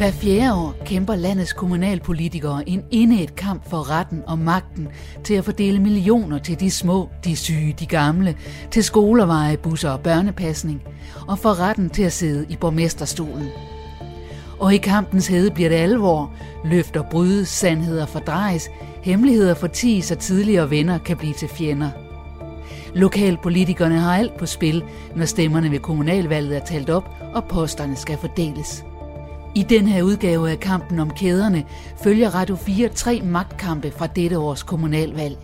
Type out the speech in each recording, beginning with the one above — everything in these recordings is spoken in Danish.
Hver fjerde år kæmper landets kommunalpolitikere en inde et kamp for retten og magten til at fordele millioner til de små, de syge, de gamle, til skolerveje, busser og børnepasning, og for retten til at sidde i borgmesterstolen. Og i kampens hede bliver det alvor. Løfter brydes, sandheder fordrejes, hemmeligheder forties og tidligere venner kan blive til fjender. Lokalpolitikerne har alt på spil, når stemmerne ved kommunalvalget er talt op, og posterne skal fordeles. I den her udgave af kampen om kæderne følger Radio 4 tre magtkampe fra dette års kommunalvalg.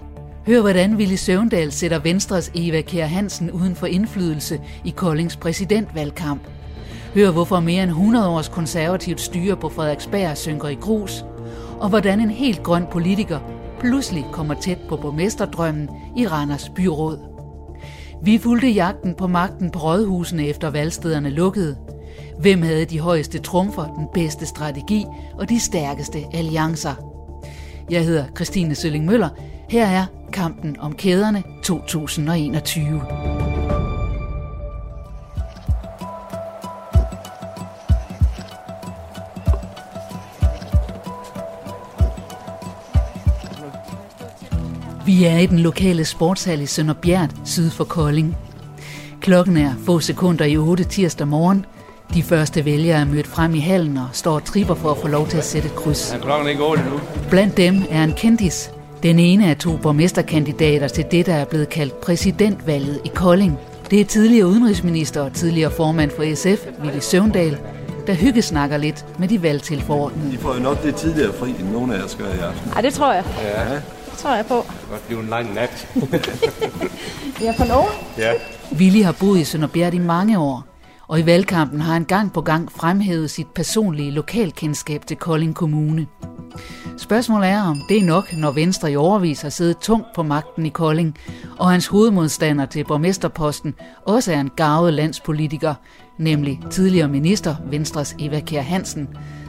Hør hvordan Ville Søvndal sætter Venstres Eva Kjær Hansen uden for indflydelse i Koldings præsidentvalgkamp. Hør hvorfor mere end 100 års konservativt styre på Frederiksberg synker i grus. Og hvordan en helt grøn politiker pludselig kommer tæt på borgmesterdrømmen i Randers byråd. Vi fulgte jagten på magten på rådhusene efter valgstederne lukkede. Hvem havde de højeste trumfer, den bedste strategi og de stærkeste alliancer? Jeg hedder Christine Sølling Møller. Her er kampen om kæderne 2021. Vi er i den lokale sportshal i Sønderbjerg, syd for Kolding. Klokken er få sekunder i 8 tirsdag morgen. De første vælgere er mødt frem i hallen og står og tripper for at få lov til at sætte et kryds. Er klokken ikke 8 nu? Blandt dem er en kendis. Den ene af to borgmesterkandidater til det, der er blevet kaldt præsidentvalget i Kolding. Det er tidligere udenrigsminister og tidligere formand for SF, Willy Søvndal, der hyggesnakker lidt med de valgtilforordnede. De får jo nok det tidligere fri, end nogen af jer skal i aften. Ja, det tror jeg. Ja. Det tror jeg på. Det kan godt blive en lang nat. Ja, for nogen. ja. Willy har boet i Sønderbjerg i mange år, og i valgkampen har han gang på gang fremhævet sit personlige lokalkendskab til Kolding Kommune. Spørgsmålet er, om det er nok, når Venstre i overvis har siddet tungt på magten i Kolding, og hans hovedmodstander til borgmesterposten også er en gavet landspolitiker, nemlig tidligere minister Venstres Eva Kjær Hansen,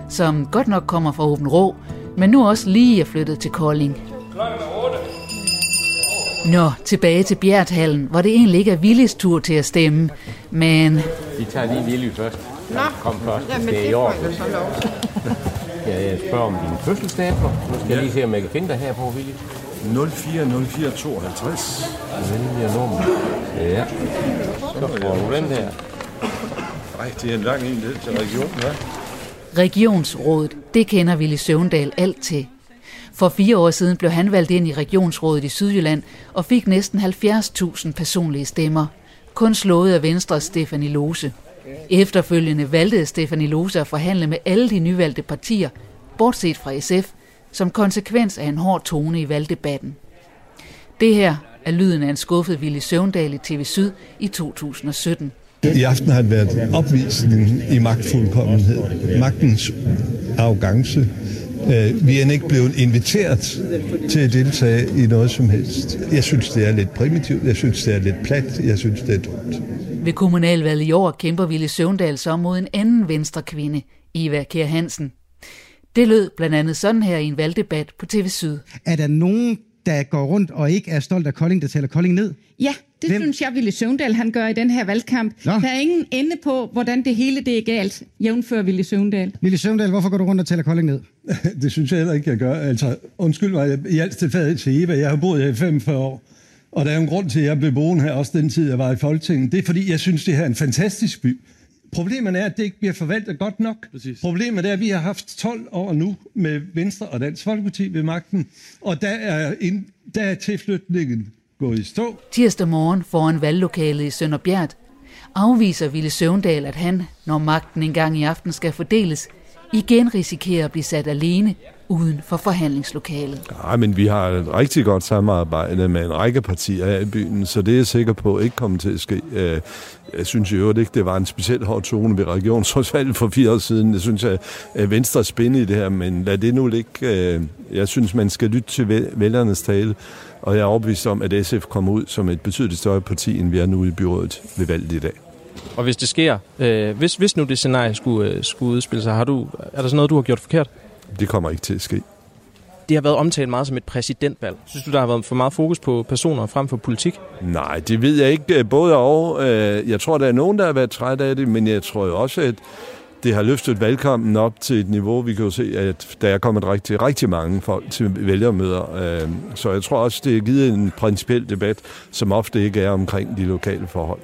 som godt nok kommer fra Åben Rå, men nu også lige er flyttet til Kolding. Nå, tilbage til Bjerthallen, hvor det egentlig ikke er Willis tur til at stemme, men Vi tager lige Willy først. Nå, Kom først, jamen det er det i år. Ja, jeg spørger om din fødselsdato. Nu skal jeg lige se, om jeg kan finde dig her på, Willy. 040452. Vælger nummer. Ja. Så får du den her. Nej, det er en lang en ned til regionen, ja. Regionsrådet, det kender Willy Søvndal alt til. For fire år siden blev han valgt ind i Regionsrådet i Sydjylland og fik næsten 70.000 personlige stemmer. Kun slået af Venstres Stefanie Lose. Efterfølgende valgte Stefanie Lose at forhandle med alle de nyvalgte partier, bortset fra SF, som konsekvens af en hård tone i valgdebatten. Det her er lyden af en skuffet Ville Søvndal i TV Syd i 2017. I aften har det været opvisningen i magtfuldkommenhed. Magtens arrogance. Øh, Vi er ikke blevet inviteret til at deltage i noget som helst. Jeg synes, det er lidt primitivt. Jeg synes, det er lidt plat. Jeg synes, det er dumt. Ved kommunalvalget i år kæmper Ville Søvndal så mod en anden venstre kvinde, Eva Kjær Hansen. Det lød blandt andet sådan her i en valgdebat på TV Syd. Er der nogen, der går rundt og ikke er stolt af Kolding, der tæller Kolding ned? Ja, det Hvem? Synes jeg, Ville Søvndal han gør i den her valgkamp. Nå. Der er ingen ende på, hvordan det hele det er galt, jævnfør Ville Søvndal. Lille Søvndal, hvorfor går du rundt og tæller Kolding ned? Det synes jeg heller ikke, jeg gør. Altså, undskyld mig, i alt til fadet til Eva. Jeg har boet her i 45 år. Og der er en grund til, at jeg blev boende her, også den tid, jeg var i Folketinget. Det er, fordi jeg synes, det her er en fantastisk by. Problemet er, at det ikke bliver forvaltet godt nok. Præcis. Problemet er, at vi har haft 12 år nu med Venstre og Dansk Folkeparti ved magten. Og der er, en, der er tilflytningen gået i stå. Tirsdag morgen foran valglokalet i Sønderbjerg afviser Ville Søvndal, at han, når magten engang i aften skal fordeles, igen risikerer at blive sat alene uden for forhandlingslokalet. Nej, men vi har et rigtig godt samarbejde med en række partier her i byen, så det er jeg sikker på ikke kommer til at ske. Øh, Jeg synes i øvrigt ikke, det var en specielt hård tone ved regionsrådsvalget for fire år siden. Jeg synes, at at Venstre er spændende i det her, men lad det nu ligge. Øh, Jeg synes, man skal lytte til væ- vælgernes tale, og jeg er overbevist om, at SF kommer ud som et betydeligt større parti, end vi er nu i byrådet ved valget i dag. Og hvis det sker, øh, hvis, hvis nu det scenarie skulle, øh, skulle udspille sig, har du, er der så noget, du har gjort forkert? Det kommer ikke til at ske. Det har været omtalt meget som et præsidentvalg. Synes du, der har været for meget fokus på personer frem for politik? Nej, det ved jeg ikke. Både og. Øh, Jeg tror, der er nogen, der har været træt af det, men jeg tror jo også, at det har løftet valgkampen op til et niveau, vi kan jo se, at der er kommet rigtig, rigtig mange folk til vælgermøder. Øh, så jeg tror også, det har givet en principiel debat, som ofte ikke er omkring de lokale forhold.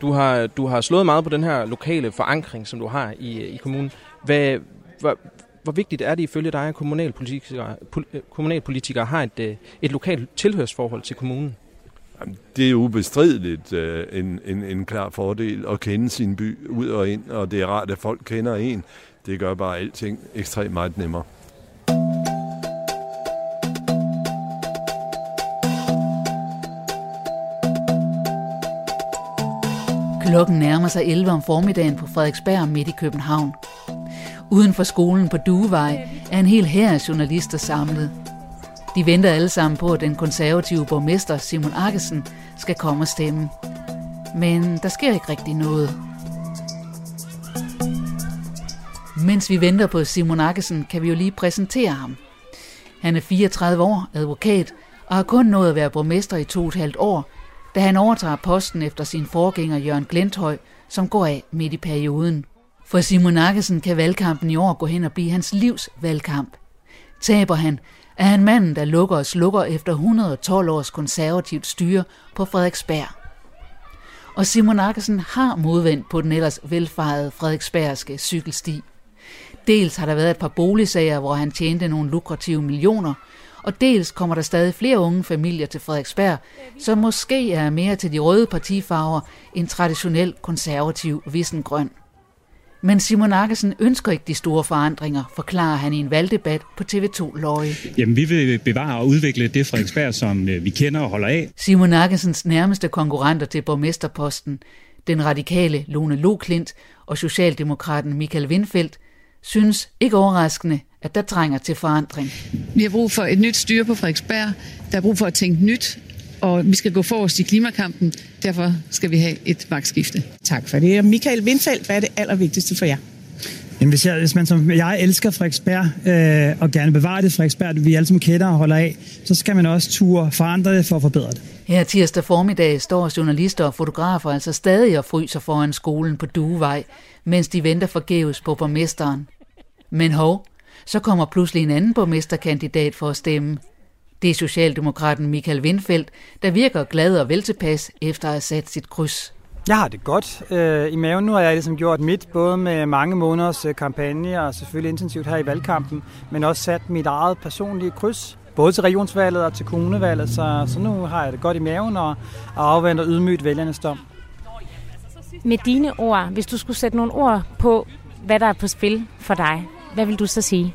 Du har, du har slået meget på den her lokale forankring, som du har i, i kommunen. Hvad, hvor, hvor vigtigt er det ifølge dig, at kommunalpolitikere, kommunalpolitikere har et, øh, et lokalt tilhørsforhold til kommunen? Det er ubestrideligt øh, en, en, en klar fordel at kende sin by ud og ind, og det er rart, at folk kender en. Det gør bare alting ekstremt meget nemmere. Klokken nærmer sig 11 om formiddagen på Frederiksberg midt i København. Uden for skolen på Duevej er en hel hær af journalister samlet. De venter alle sammen på, at den konservative borgmester Simon Akkesen skal komme og stemme. Men der sker ikke rigtig noget. Mens vi venter på Simon Akkesen, kan vi jo lige præsentere ham. Han er 34 år, advokat, og har kun nået at være borgmester i to og et halvt år, da han overtager posten efter sin forgænger Jørgen Glenthøj, som går af midt i perioden. For Simon Akkesen kan valgkampen i år gå hen og blive hans livs valgkamp. Taber han, er han manden, der lukker og slukker efter 112 års konservativt styre på Frederiksberg. Og Simon Akkesen har modvendt på den ellers velfejede Frederiksbergske cykelsti. Dels har der været et par boligsager, hvor han tjente nogle lukrative millioner, og dels kommer der stadig flere unge familier til Frederiksberg, som måske er mere til de røde partifarver end traditionel konservativ vissengrøn. Men Simon Akkesen ønsker ikke de store forandringer, forklarer han i en valgdebat på TV2 Løje. Jamen, vi vil bevare og udvikle det Frederiksberg, som øh, vi kender og holder af. Simon Akkesens nærmeste konkurrenter til borgmesterposten, den radikale Lone Loklint og socialdemokraten Michael Windfeldt, synes ikke overraskende, at der trænger til forandring. Vi har brug for et nyt styre på Frederiksberg. Der er brug for at tænke nyt, og vi skal gå forrest i klimakampen. Derfor skal vi have et vagtskifte. Tak for det. Michael Windfeldt, hvad er det allervigtigste for jer? Jamen, hvis, jeg, hvis man som jeg elsker Frederiksberg øh, og gerne bevarer det Frederiksberg, vi alle sammen kender og holder af, så skal man også ture forandre det for at forbedre det. Her tirsdag formiddag står journalister og fotografer altså stadig og fryser foran skolen på Duevej, mens de venter forgæves på borgmesteren. Men hov, så kommer pludselig en anden borgmesterkandidat for at stemme. Det er Socialdemokraten Michael Windfeldt, der virker glad og veltilpas efter at have sat sit kryds. Jeg har det godt øh, i maven. Nu har jeg ligesom gjort mit, både med mange måneders øh, kampagne og selvfølgelig intensivt her i valgkampen, men også sat mit eget personlige kryds, både til regionsvalget og til kommunevalget, så, så nu har jeg det godt i maven og, og afventer ydmygt vælgernes dom. Med dine ord, hvis du skulle sætte nogle ord på, hvad der er på spil for dig, hvad vil du så sige?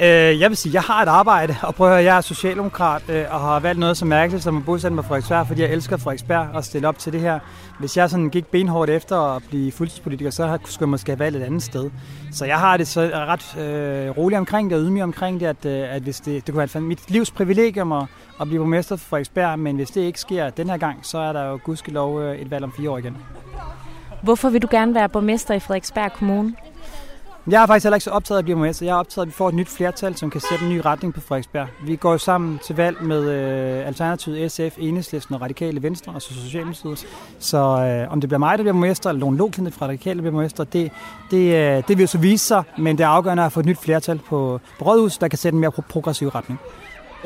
Øh, jeg vil sige, at jeg har et arbejde, og prøv at jeg er socialdemokrat øh, og har valgt noget så mærkeligt som at bosætte mig Frederiksberg, fordi jeg elsker Frederiksberg og stille op til det her. Hvis jeg sådan gik benhårdt efter at blive fuldtidspolitiker, så skulle jeg måske have valgt et andet sted. Så jeg har det så ret øh, roligt omkring det og ydmyg omkring det, at, øh, at hvis det, det kunne være mit livs privilegium at, at blive borgmester for Frederiksberg, men hvis det ikke sker den her gang, så er der jo gudskelov øh, et valg om fire år igen. Hvorfor vil du gerne være borgmester i Frederiksberg Kommune? Jeg er faktisk heller ikke så optaget af at blive borgmester. Jeg er optaget af, at vi får et nyt flertal, som kan sætte en ny retning på Frederiksberg. Vi går jo sammen til valg med øh, Alternativet, SF, Enhedslisten og Radikale Venstre og altså Socialdemokratiet. Så øh, om det bliver mig, der bliver borgmester, eller nogen lokende fra Radikale, bliver borgmester, det, det, øh, det vil jo så vise sig. Men det er afgørende at få et nyt flertal på, på Rådhus, der kan sætte en mere progressiv retning.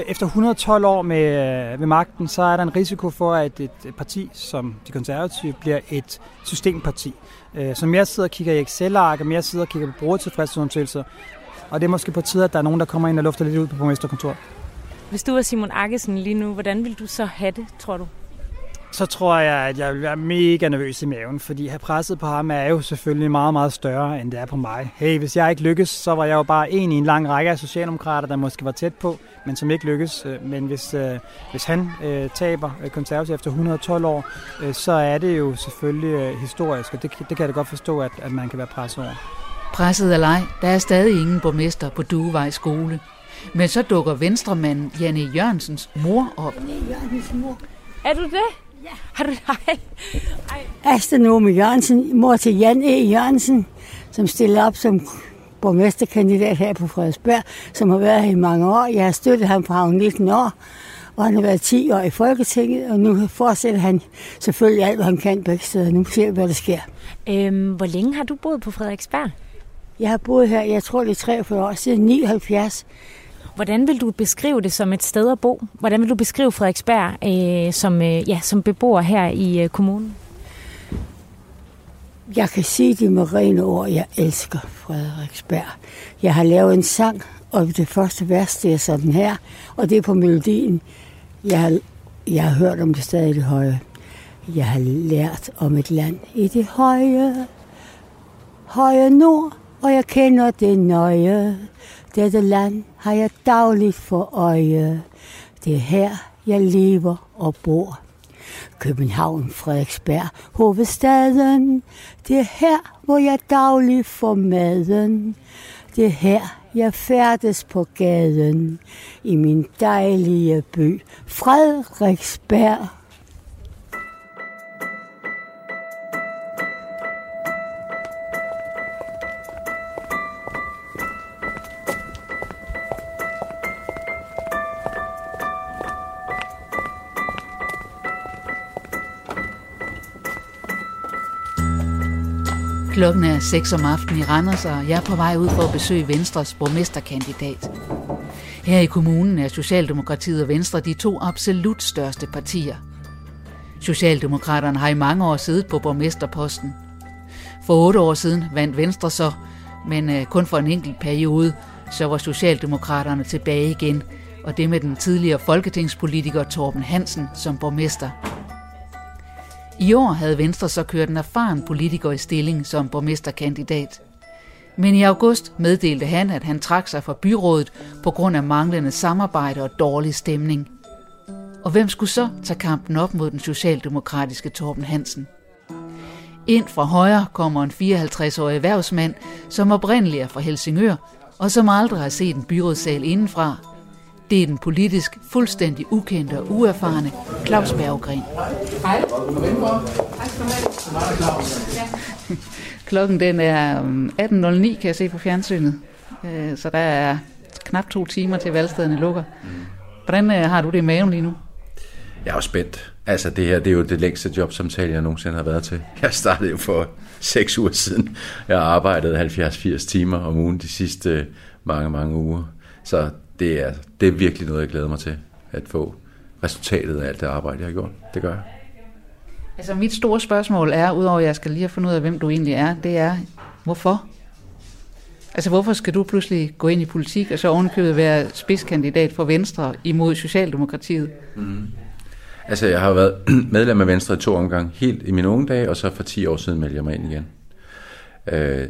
Efter 112 år med, øh, med magten, så er der en risiko for, at et parti som de konservative bliver et systemparti øh, som jeg sidder og kigger i Excel-ark, og jeg sidder og kigger på brugertilfredsundersøgelser. Og det er måske på tide, at der er nogen, der kommer ind og lufter lidt ud på borgmesterkontoret. Hvis du var Simon Akkesen lige nu, hvordan vil du så have det, tror du? Så tror jeg, at jeg vil være mega nervøs i maven, fordi at presset på ham er jo selvfølgelig meget, meget større, end det er på mig. Hey, hvis jeg ikke lykkes, så var jeg jo bare en i en lang række af socialdemokrater, der måske var tæt på, men som ikke lykkes. Men hvis, øh, hvis han øh, taber øh, konservativ efter 112 år, øh, så er det jo selvfølgelig øh, historisk, og det, det kan jeg da godt forstå, at, at man kan være presset over. Presset eller ej, der er stadig ingen borgmester på Duevej skole. Men så dukker venstremanden Janne Jørgensens mor op. Janne Jørgensens mor. Er du det? Ja. Har du nej? Asta Nome Jørgensen, mor til Jan E. Jørgensen, som stiller op som borgmesterkandidat her på Frederiksberg, som har været her i mange år. Jeg har støttet ham fra 19 år, Og han har været 10 år i Folketinget, og nu fortsætter han selvfølgelig alt, hvad han kan begge steder. Nu ser vi, hvad der sker. Øhm, hvor længe har du boet på Frederiksberg? Jeg har boet her, jeg tror det er 43 år siden 79. Hvordan vil du beskrive det som et sted at bo? Hvordan vil du beskrive Frederiksberg øh, som, øh, ja, som beboer her i øh, kommunen? Jeg kan sige det med rene ord. Jeg elsker Frederiksberg. Jeg har lavet en sang, og det første vers, det er sådan her, og det er på melodien. Jeg har, jeg har hørt om det stadig det høje. Jeg har lært om et land i det høje, høje nord, og jeg kender det nøje. Dette land har jeg dagligt for øje. Det er her, jeg lever og bor. København, Frederiksberg, hovedstaden. Det er her, hvor jeg dagligt får maden. Det er her, jeg færdes på gaden. I min dejlige by, Frederiksberg. Klokken er 6 om aftenen i Randers, og jeg er på vej ud for at besøge Venstres borgmesterkandidat. Her i kommunen er Socialdemokratiet og Venstre de to absolut største partier. Socialdemokraterne har i mange år siddet på borgmesterposten. For otte år siden vandt Venstre så, men øh, kun for en enkelt periode, så var Socialdemokraterne tilbage igen, og det med den tidligere folketingspolitiker Torben Hansen som borgmester. I år havde Venstre så kørt en erfaren politiker i stilling som borgmesterkandidat. Men i august meddelte han, at han trak sig fra byrådet på grund af manglende samarbejde og dårlig stemning. Og hvem skulle så tage kampen op mod den socialdemokratiske Torben Hansen? Ind fra højre kommer en 54-årig erhvervsmand, som oprindeligt er fra Helsingør, og som aldrig har set en byrådssal indenfra. Det er den politisk fuldstændig ukendte og uerfarne Claus Berggren. Hej. Klokken den er 18.09, kan jeg se på fjernsynet. Øh, Så der er knap to timer til valgstederne lukker. Hvordan øh, har du det i maven lige nu? Jeg er jo spændt. Altså det her, det er jo det længste jobsamtale, jeg nogensinde har været til. Jeg startede jo for seks uger siden. Jeg har arbejdet 70-80 timer om ugen de sidste mange, mange uger. Så det er, det er virkelig noget, jeg glæder mig til. At få resultatet af alt det arbejde, jeg har gjort. Det gør jeg. Altså mit store spørgsmål er, udover at jeg skal lige have fundet ud af, hvem du egentlig er, det er, hvorfor? Altså hvorfor skal du pludselig gå ind i politik, og så ovenkøbet være spidskandidat for Venstre imod Socialdemokratiet? Mm. Altså, jeg har jo været medlem af Venstre i to omgange, helt i mine unge dage, og så for 10 år siden meldte jeg mig ind igen. Øh,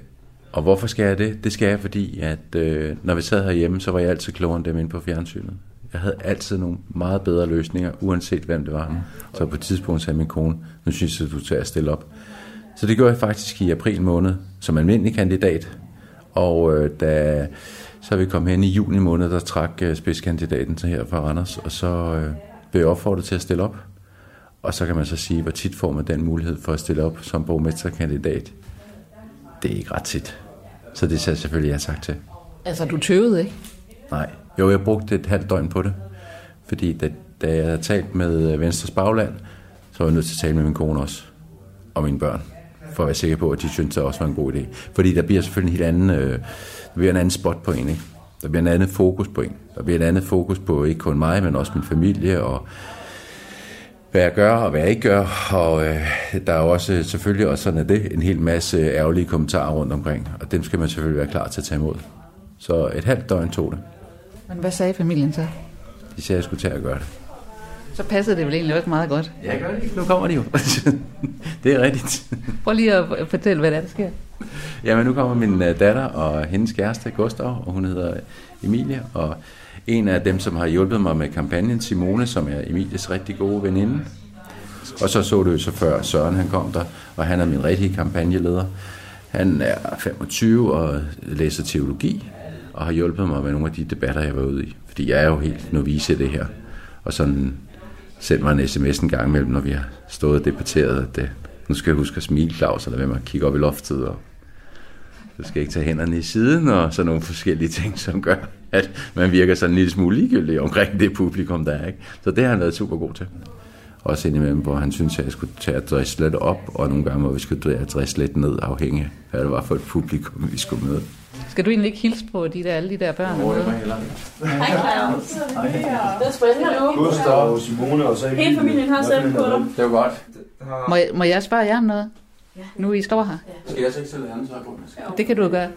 og hvorfor skal jeg det? Det skal jeg, fordi at øh, når vi sad herhjemme, så var jeg altid klogere end dem inde på fjernsynet. Jeg havde altid nogle meget bedre løsninger, uanset hvem det var. Så på et tidspunkt sagde min kone, nu synes jeg, du tager at stille op. Så det gjorde jeg faktisk i april måned, som almindelig kandidat. Og øh, da så vi kom hen i juni måned, der trak øh, spidskandidaten til her fra Randers, og så øh, blev jeg opfordret til at stille op. Og så kan man så sige, hvor tit får man den mulighed for at stille op som borgmesterkandidat. Det er ikke ret tit. Så det sagde jeg selvfølgelig jeg sagt til. Altså du tøvede, ikke? Nej. Jo, jeg brugte et halvt døgn på det. Fordi da, da jeg havde talt med øh, Venstres Bagland, så var jeg nødt til at tale med min kone også. Og mine børn. For at være sikker på, at de syntes, det også var en god idé. Fordi der bliver selvfølgelig en helt anden, øh, der bliver en anden spot på en, ikke? Der bliver en anden fokus på en. Der bliver en anden fokus på ikke kun mig, men også min familie og hvad jeg gør og hvad jeg ikke gør. Og øh, der er jo også selvfølgelig, og sådan er det, en hel masse ærgerlige kommentarer rundt omkring. Og dem skal man selvfølgelig være klar til at tage imod. Så et halvt døgn tog det. Men hvad sagde familien så? De sagde, at jeg skulle til at gøre det. Så passede det vel egentlig også meget godt. Ja, gør det. Nu kommer de jo. det er rigtigt. Prøv lige at fortælle, hvad der, er, der sker. Jamen, nu kommer min øh, datter og hendes kæreste, Gustav, og hun hedder Emilie, og en af dem, som har hjulpet mig med kampagnen, Simone, som er Emilies rigtig gode veninde. Og så så du jo så før Søren, han kom der, og han er min rigtige kampagneleder. Han er 25 og læser teologi, og har hjulpet mig med nogle af de debatter, jeg var ude i. Fordi jeg er jo helt novice i det her. Og sådan sendte mig en sms en gang imellem, når vi har stået og debatteret, at det, nu skal jeg huske at smile, Claus, eller hvem man kigge op i loftet. Og så skal ikke tage hænderne i siden og sådan nogle forskellige ting, som gør, at man virker sådan en lille smule ligegyldig omkring det publikum, der er. Ikke? Så det har han været super god til. Også indimellem, hvor han synes, at jeg skulle tage at dresse lidt op, og nogle gange, hvor vi skulle dresse lidt ned, afhængig af, hvad det var for et publikum, vi skulle møde. Skal du egentlig ikke hilse på de der, alle de der børn? Hvor er det heller Hej Claus. Det er spændende nu. Gustav og Simone og så Hele familien har selv på dem. Det var godt. Må, jeg- må jeg spørge jer om noget? Nu I står her. Skal jeg så ikke sætte andet på? Det kan du jo gøre.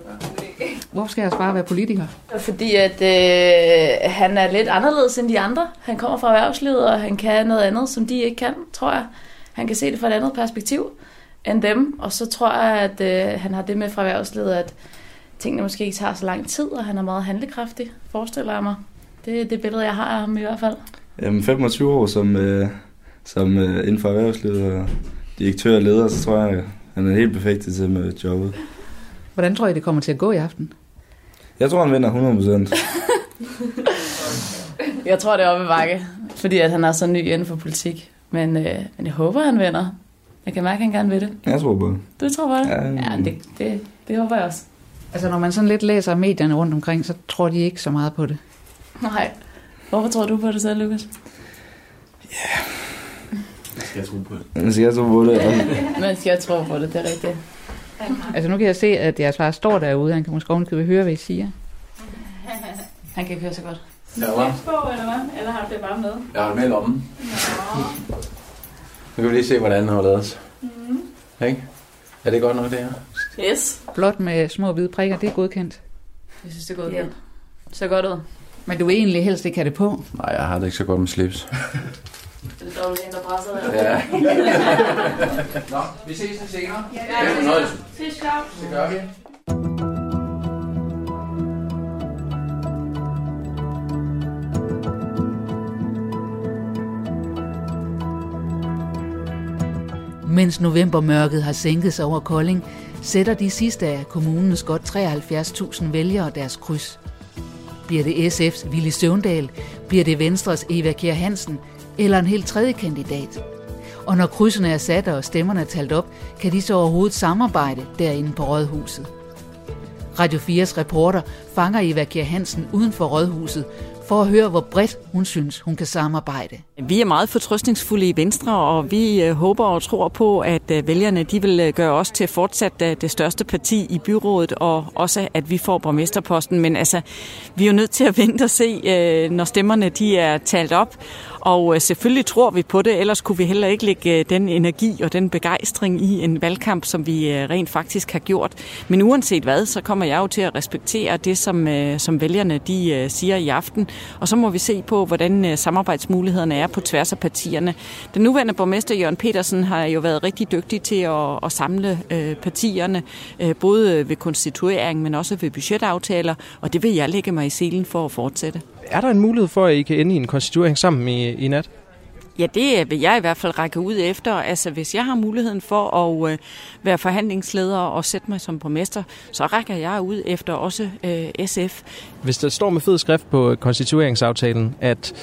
Hvorfor skal jeg bare være politiker? Fordi at øh, han er lidt anderledes end de andre. Han kommer fra erhvervslivet, og han kan noget andet, som de ikke kan, tror jeg. Han kan se det fra et andet perspektiv end dem. Og så tror jeg, at øh, han har det med fra erhvervslivet, at tingene måske ikke tager så lang tid, og han er meget handlekraftig, forestiller jeg mig. Det er det billede, jeg har af ham i hvert fald. Jamen 25 år som, øh, som øh, inden for erhvervslivet og direktør og leder, så tror jeg, han er helt perfekt til med jobbet. Hvordan tror I, det kommer til at gå i aften? Jeg tror, han vinder 100% Jeg tror, det er oppe i bakke, fordi at han er så ny inden for politik. Men, øh, men jeg håber, han vinder. Jeg kan mærke, at han gerne vil det. Jeg tror på det. Du tror på det? Ja, ja det, det, det håber jeg også. Altså, når man sådan lidt læser medierne rundt omkring, så tror de ikke så meget på det. Nej. Hvorfor tror du på det selv, Lukas? Tro på det? Skal jeg tro på det? Ja. Men skal jeg tro på det, det er rigtigt. Altså, nu kan jeg se, at jeres far står derude. Han kan måske ovenikøbet høre, hvad I siger. Han kan ikke høre så godt. Ja, hva'? på, eller hvad? Eller har du det bare med? Jeg har det med i lommen. Nu kan vi lige se, hvordan han har lavet os. Mm. Ikke? Er det godt nok, det her? Yes. Blot med små hvide prikker, det er godkendt. Jeg synes, det er godt. Yeah. Så godt ud. Men du vil egentlig helst ikke have det på. Nej, jeg har det ikke så godt med slips. Det er dårligt, en, der presser dig. Ja. Nå, vi ses senere. Ja, Det er fornøjelse. Ses, Claus. Det gør vi. Mens novembermørket har sænket sig over Kolding, sætter de sidste af kommunens godt 73.000 vælgere deres kryds. Bliver det SF's Willy Søvndal, bliver det Venstres Eva Kjær Hansen eller en helt tredje kandidat? Og når krydsene er sat og stemmerne er talt op, kan de så overhovedet samarbejde derinde på Rådhuset. Radio 4's reporter fanger Eva Kjær Hansen uden for Rådhuset for at høre, hvor bredt hun synes, hun kan samarbejde. Vi er meget fortrøstningsfulde i Venstre, og vi øh, håber og tror på, at øh, vælgerne de vil øh, gøre os til fortsat det største parti i byrådet, og også at vi får borgmesterposten. Men altså, vi er jo nødt til at vente og se, når stemmerne de er talt op. Og øh, selvfølgelig tror vi på det, ellers kunne vi heller ikke lægge øh, den energi og den begejstring i en valgkamp, som vi øh, rent faktisk har gjort. Men uanset hvad, så kommer jeg jo til at respektere det, som, som vælgerne de siger i aften. Og så må vi se på, hvordan samarbejdsmulighederne er på tværs af partierne. Den nuværende borgmester Jørgen Petersen har jo været rigtig dygtig til at, at samle partierne, både ved konstituering, men også ved budgetaftaler, og det vil jeg lægge mig i selen for at fortsætte. Er der en mulighed for, at I kan ende i en konstituering sammen i, i nat? Ja, det vil jeg i hvert fald række ud efter. Altså, hvis jeg har muligheden for at øh, være forhandlingsleder og sætte mig som borgmester, så rækker jeg ud efter også øh, SF. Hvis der står med fed skrift på konstitueringsaftalen, at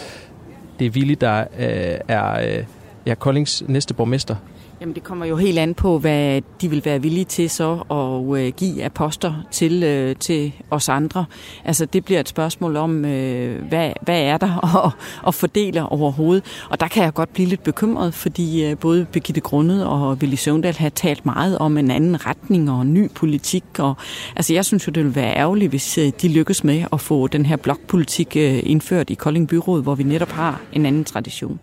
det er Willy, der øh, er øh, ja, Koldings næste borgmester, Jamen, det kommer jo helt an på, hvad de vil være villige til så at øh, give af poster til, øh, til os andre. Altså, det bliver et spørgsmål om, øh, hvad, hvad er der at, at fordele overhovedet. Og der kan jeg godt blive lidt bekymret, fordi øh, både Birgitte Grundet og Willy Søvndal har talt meget om en anden retning og en ny politik. Og, altså, jeg synes jo, det vil være ærgerligt, hvis øh, de lykkes med at få den her blokpolitik øh, indført i Kolding Byråd, hvor vi netop har en anden tradition.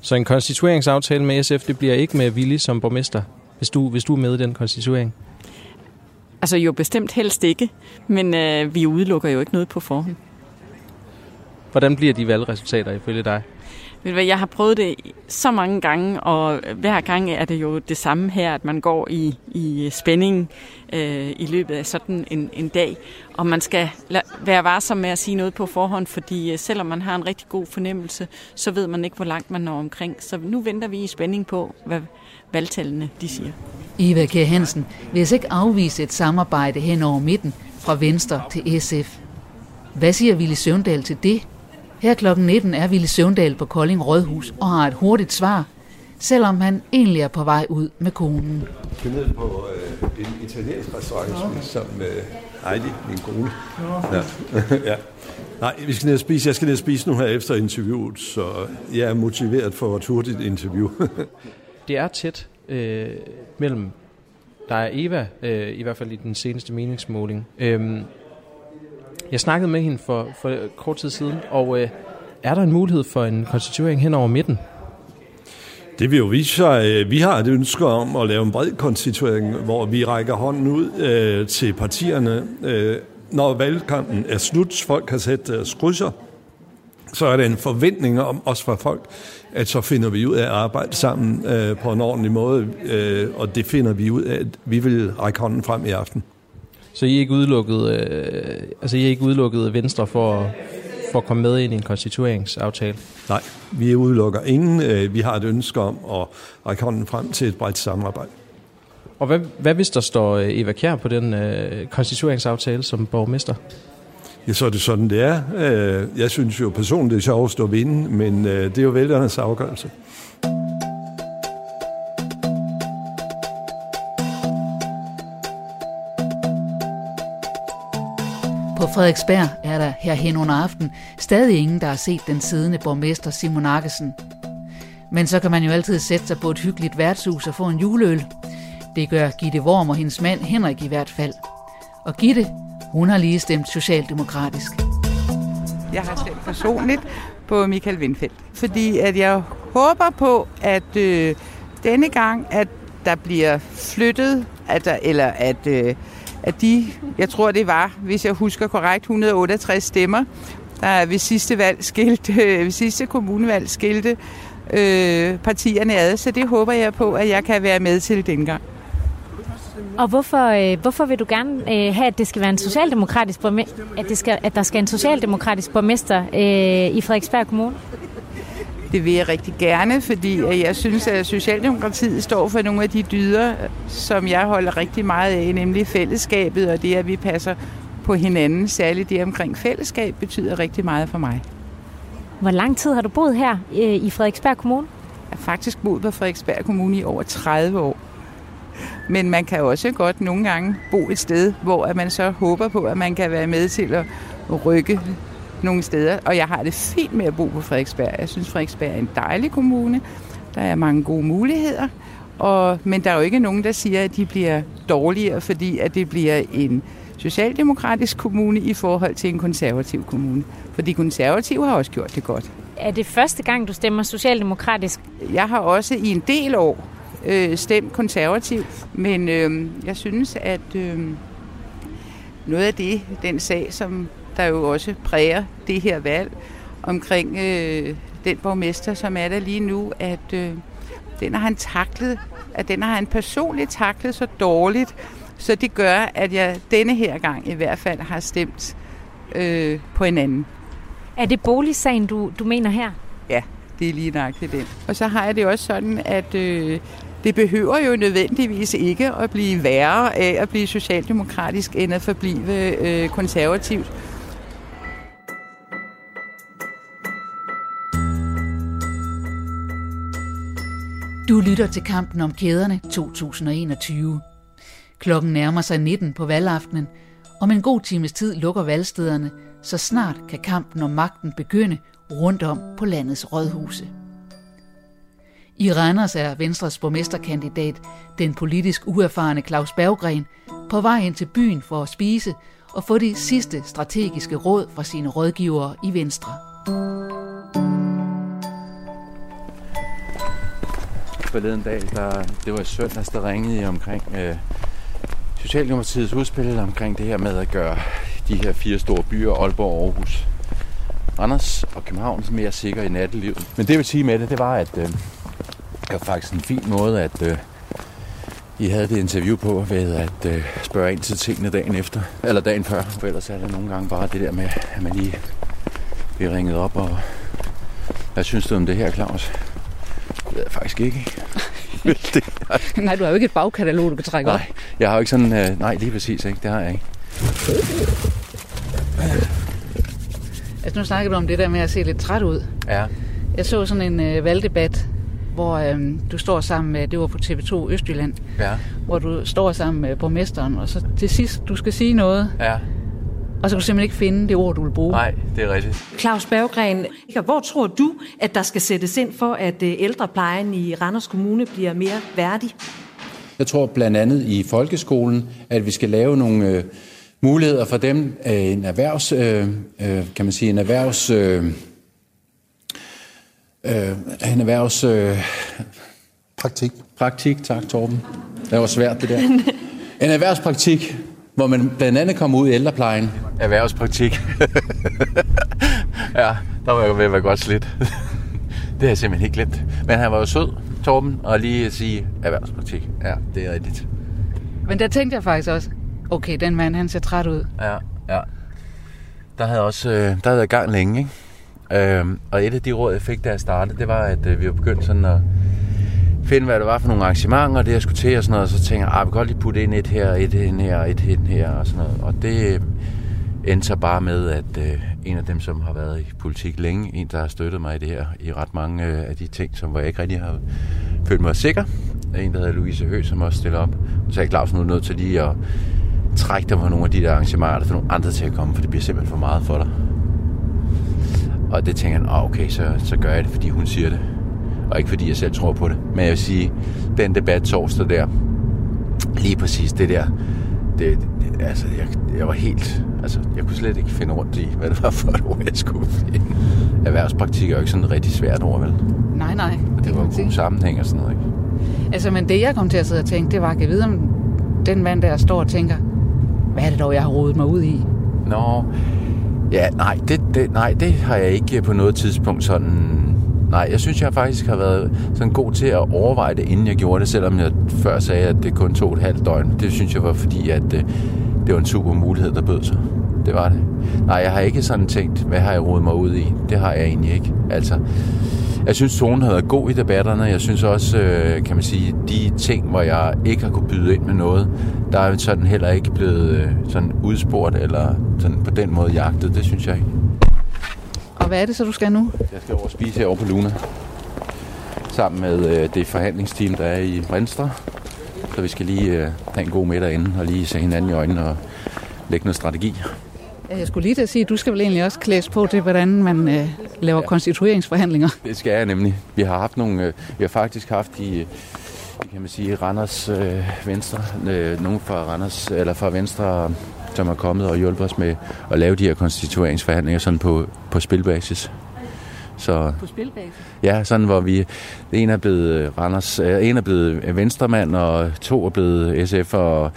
Så en konstitueringsaftale med SF, det bliver ikke med Willy som borgmester, hvis du, hvis du er med i den konstituering? Altså jo bestemt helst ikke, men øh, vi udelukker jo ikke noget på forhånd. Hvordan bliver de valgresultater ifølge dig? Ved du hvad, jeg har prøvet det så mange gange, og hver gang er det jo det samme her, at man går i, i spænding øh, i løbet af sådan en, en dag. Og man skal la- være varsom med at sige noget på forhånd, fordi øh, selvom man har en rigtig god fornemmelse, så ved man ikke, hvor langt man når omkring. Så nu venter vi i spænding på, hvad valgtallene de siger. Eva Kjær Hansen vil altså ikke afvise et samarbejde hen over midten fra Venstre til SF. Hvad siger Ville Søvndal til det? Her klokken 19 er Ville Søvndal på Kolding Rådhus og har et hurtigt svar. selvom han egentlig er på vej ud med konen. Jeg skal ned på øh, en italiensk restaurant okay. sammen med Heidi, min kone. Ja. ja. Nej, vi skal ned og spise. Jeg skal ned og spise nu her efter interviewet, så jeg er motiveret for et hurtigt interview. det er tæt øh, mellem der er Eva, øh, i hvert fald i den seneste meningsmåling. Øhm, jeg snakkede med hende for, for kort tid siden, og øh, er der en mulighed for en konstituering hen over midten? Det vil jo vise sig, øh, vi har et ønske om at lave en bred konstituering, hvor vi rækker hånden ud øh, til partierne. Øh, når valgkampen er slut, folk har sat deres krydser, så er der en forventning om, også fra folk, at så finder vi ud af at arbejde sammen øh, på en ordentlig måde, øh, og det finder vi ud af, at vi vil række hånden frem i aften. Så I er ikke udelukket, øh, altså I er ikke udelukket Venstre for, for at komme med ind i en konstitueringsaftale? Nej, vi udelukker ingen. Øh, vi har et ønske om at række hånden frem til et bredt samarbejde. Og hvad, hvad hvis der står øh, Eva Kjær på den øh, konstitueringsaftale som borgmester? Ja, så er det sådan, det er. Øh, jeg synes jo personligt, det er sjovt at stå vinde, men det er jo vælgernes afgørelse. Frederiksberg er der her hen under aften stadig ingen, der har set den siddende borgmester Simon Arkesen. Men så kan man jo altid sætte sig på et hyggeligt værtshus og få en juleøl. Det gør Gitte Worm og hendes mand Henrik i hvert fald. Og Gitte, hun har lige stemt socialdemokratisk. Jeg har stemt personligt på Michael Windfeldt, fordi at jeg håber på, at øh, denne gang, at der bliver flyttet, at der, eller at, øh, at de, jeg tror det var, hvis jeg husker korrekt, 168 stemmer, der ved sidste valg skilte, øh, ved sidste kommunevalg skilte øh, partierne ad, så det håber jeg på, at jeg kan være med til dengang. Og hvorfor, øh, hvorfor vil du gerne øh, have, at det skal være en socialdemokratisk at, det skal, at der skal en socialdemokratisk borgmester øh, i Frederiksberg Kommune? Det vil jeg rigtig gerne, fordi jeg synes, at Socialdemokratiet står for nogle af de dyder, som jeg holder rigtig meget af, nemlig fællesskabet og det, at vi passer på hinanden. Særligt det omkring fællesskab betyder rigtig meget for mig. Hvor lang tid har du boet her øh, i Frederiksberg Kommune? Jeg har faktisk boet på Frederiksberg Kommune i over 30 år. Men man kan også godt nogle gange bo et sted, hvor man så håber på, at man kan være med til at rykke nogle steder. Og jeg har det fint med at bo på Frederiksberg. Jeg synes, Frederiksberg er en dejlig kommune. Der er mange gode muligheder. Og, men der er jo ikke nogen, der siger, at de bliver dårligere, fordi at det bliver en socialdemokratisk kommune i forhold til en konservativ kommune. For de konservative har også gjort det godt. Er det første gang, du stemmer socialdemokratisk? Jeg har også i en del år øh, stemt konservativt, men øh, jeg synes, at øh, noget af det, den sag, som der jo også præger det her valg omkring øh, den borgmester, som er der lige nu, at øh, den har han taklet, at den har han personligt taklet så dårligt, så det gør, at jeg denne her gang i hvert fald har stemt øh, på en anden. Er det boligsagen, du, du mener her? Ja, det er lige nøjagtigt den. Og så har jeg det også sådan, at øh, det behøver jo nødvendigvis ikke at blive værre af at blive socialdemokratisk, end at forblive øh, konservativt. Du lytter til kampen om kæderne 2021. Klokken nærmer sig 19 på valgaftenen. Om en god times tid lukker valgstederne, så snart kan kampen om magten begynde rundt om på landets rådhuse. I Randers er Venstres borgmesterkandidat, den politisk uerfarne Claus Berggren, på vej ind til byen for at spise og få de sidste strategiske råd fra sine rådgivere i Venstre. Forleden dag, der, det var i søndags, der ringede omkring øh, Socialdemokratiets udspil omkring det her med at gøre de her fire store byer, Aalborg, Aarhus, Randers og København, mere sikre i nattelivet. Men det vil sige med det, det var, at øh, det var faktisk en fin måde, at øh, I havde det interview på ved at øh, spørge ind til tingene dagen efter, eller dagen før. For ellers er det nogle gange bare det der med, at man lige bliver ringet op og... Hvad synes du om det her, Claus? Det ved jeg faktisk ikke. det nej, du har jo ikke et bagkatalog, du kan trække nej, op. jeg har jo ikke sådan... Øh, nej, lige præcis, ikke? Det har jeg ikke. Altså nu snakker du om det der med at se lidt træt ud. Ja. Jeg så sådan en øh, valgdebat hvor øhm, du står sammen med, det var på TV2 Østjylland, Ja. hvor du står sammen med borgmesteren, og så til sidst, du skal sige noget, Ja. Og så kan du simpelthen ikke finde det ord, du vil bruge. Nej, det er rigtigt. Claus Berggren, hvor tror du, at der skal sættes ind for, at øh, ældreplejen i Randers Kommune bliver mere værdig? Jeg tror blandt andet i folkeskolen, at vi skal lave nogle øh, muligheder for dem, øh, en erhvervs, øh, øh, kan man sige, en erhvervs, øh, øh, en erhvervs, øh, praktik. Praktik, tak Torben. Det var svært det der. En erhvervspraktik, hvor man blandt andet kommer ud i ældreplejen. Erhvervspraktik. ja, der var jeg ved at være godt slidt. det har jeg simpelthen ikke glemt. Men han var jo sød, Torben, og lige at sige erhvervspraktik. Ja, det er rigtigt. Men der tænkte jeg faktisk også, okay, den mand, han ser træt ud. Ja, ja. Der havde også, øh, der havde gang længe, ikke? Øhm, og et af de råd, jeg fik, da jeg startede, det var, at øh, vi var begyndt sådan at finde, hvad det var for nogle arrangementer, det jeg skulle til og sådan noget, og så tænkte jeg, ah, vi kan godt lige putte ind et her, et ind her, et ind her og sådan noget. Og det øh, endte så bare med, at øh, en af dem, som har været i politik længe, en, der har støttet mig i det her, i ret mange øh, af de ting, som hvor jeg ikke rigtig har følt mig sikker, en, der hedder Louise Høgh, som også stiller op. Så sagde Claus, nu er nødt til lige at trække dig på nogle af de der arrangementer, der får nogle andre til at komme, for det bliver simpelthen for meget for dig. Og det tænker han, ah, okay, så, så gør jeg det, fordi hun siger det. Og ikke fordi jeg selv tror på det. Men jeg vil sige, den debat torsdag der, lige præcis det der, det, det, altså, jeg, jeg var helt, altså, jeg kunne slet ikke finde rundt i, hvad det var for et ord, jeg skulle finde. Erhvervspraktik er jo ikke sådan et rigtig svært ord, vel? Nej, nej. Og det var en god sammenhæng og sådan noget, ikke? Altså, men det jeg kom til at sidde og tænke, det var, at jeg vide, om den mand der står og tænker, hvad er det dog, jeg har rodet mig ud i? Nå, ja, nej det, det, nej, det har jeg ikke på noget tidspunkt sådan... Nej, jeg synes, jeg faktisk har været sådan god til at overveje det, inden jeg gjorde det, selvom jeg før sagde, at det kun tog et halvt døgn. Det synes jeg var fordi, at det, det var en super mulighed, der bød sig. Det var det. Nej, jeg har ikke sådan tænkt, hvad har jeg rodet mig ud i? Det har jeg egentlig ikke. Altså, jeg synes, tonen havde været god i debatterne. Jeg synes også, øh, kan man sige, de ting, hvor jeg ikke har kunne byde ind med noget, der er sådan heller ikke blevet øh, sådan udspurgt eller sådan på den måde jagtet. Det synes jeg ikke. Hvad er det så, du skal nu? Jeg skal over og spise herovre på Luna. Sammen med øh, det forhandlingsteam, der er i Venstre. Så vi skal lige øh, have en god middag inden og lige se hinanden i øjnene og lægge noget strategi. Jeg skulle lige til at sige, at du skal vel egentlig også klædes på til, hvordan man øh, laver ja. konstitueringsforhandlinger. Det skal jeg nemlig. Vi har haft nogle, øh, vi har faktisk haft i, kan man sige, Randers øh, Venstre, øh, nogen fra Randers, eller fra Venstre, som er kommet og hjulpet os med at lave de her konstitueringsforhandlinger sådan på, på spilbasis. Så, På spilbasis? ja, sådan hvor vi, en er blevet Randers, øh, en er blevet venstremand, og to er blevet SF og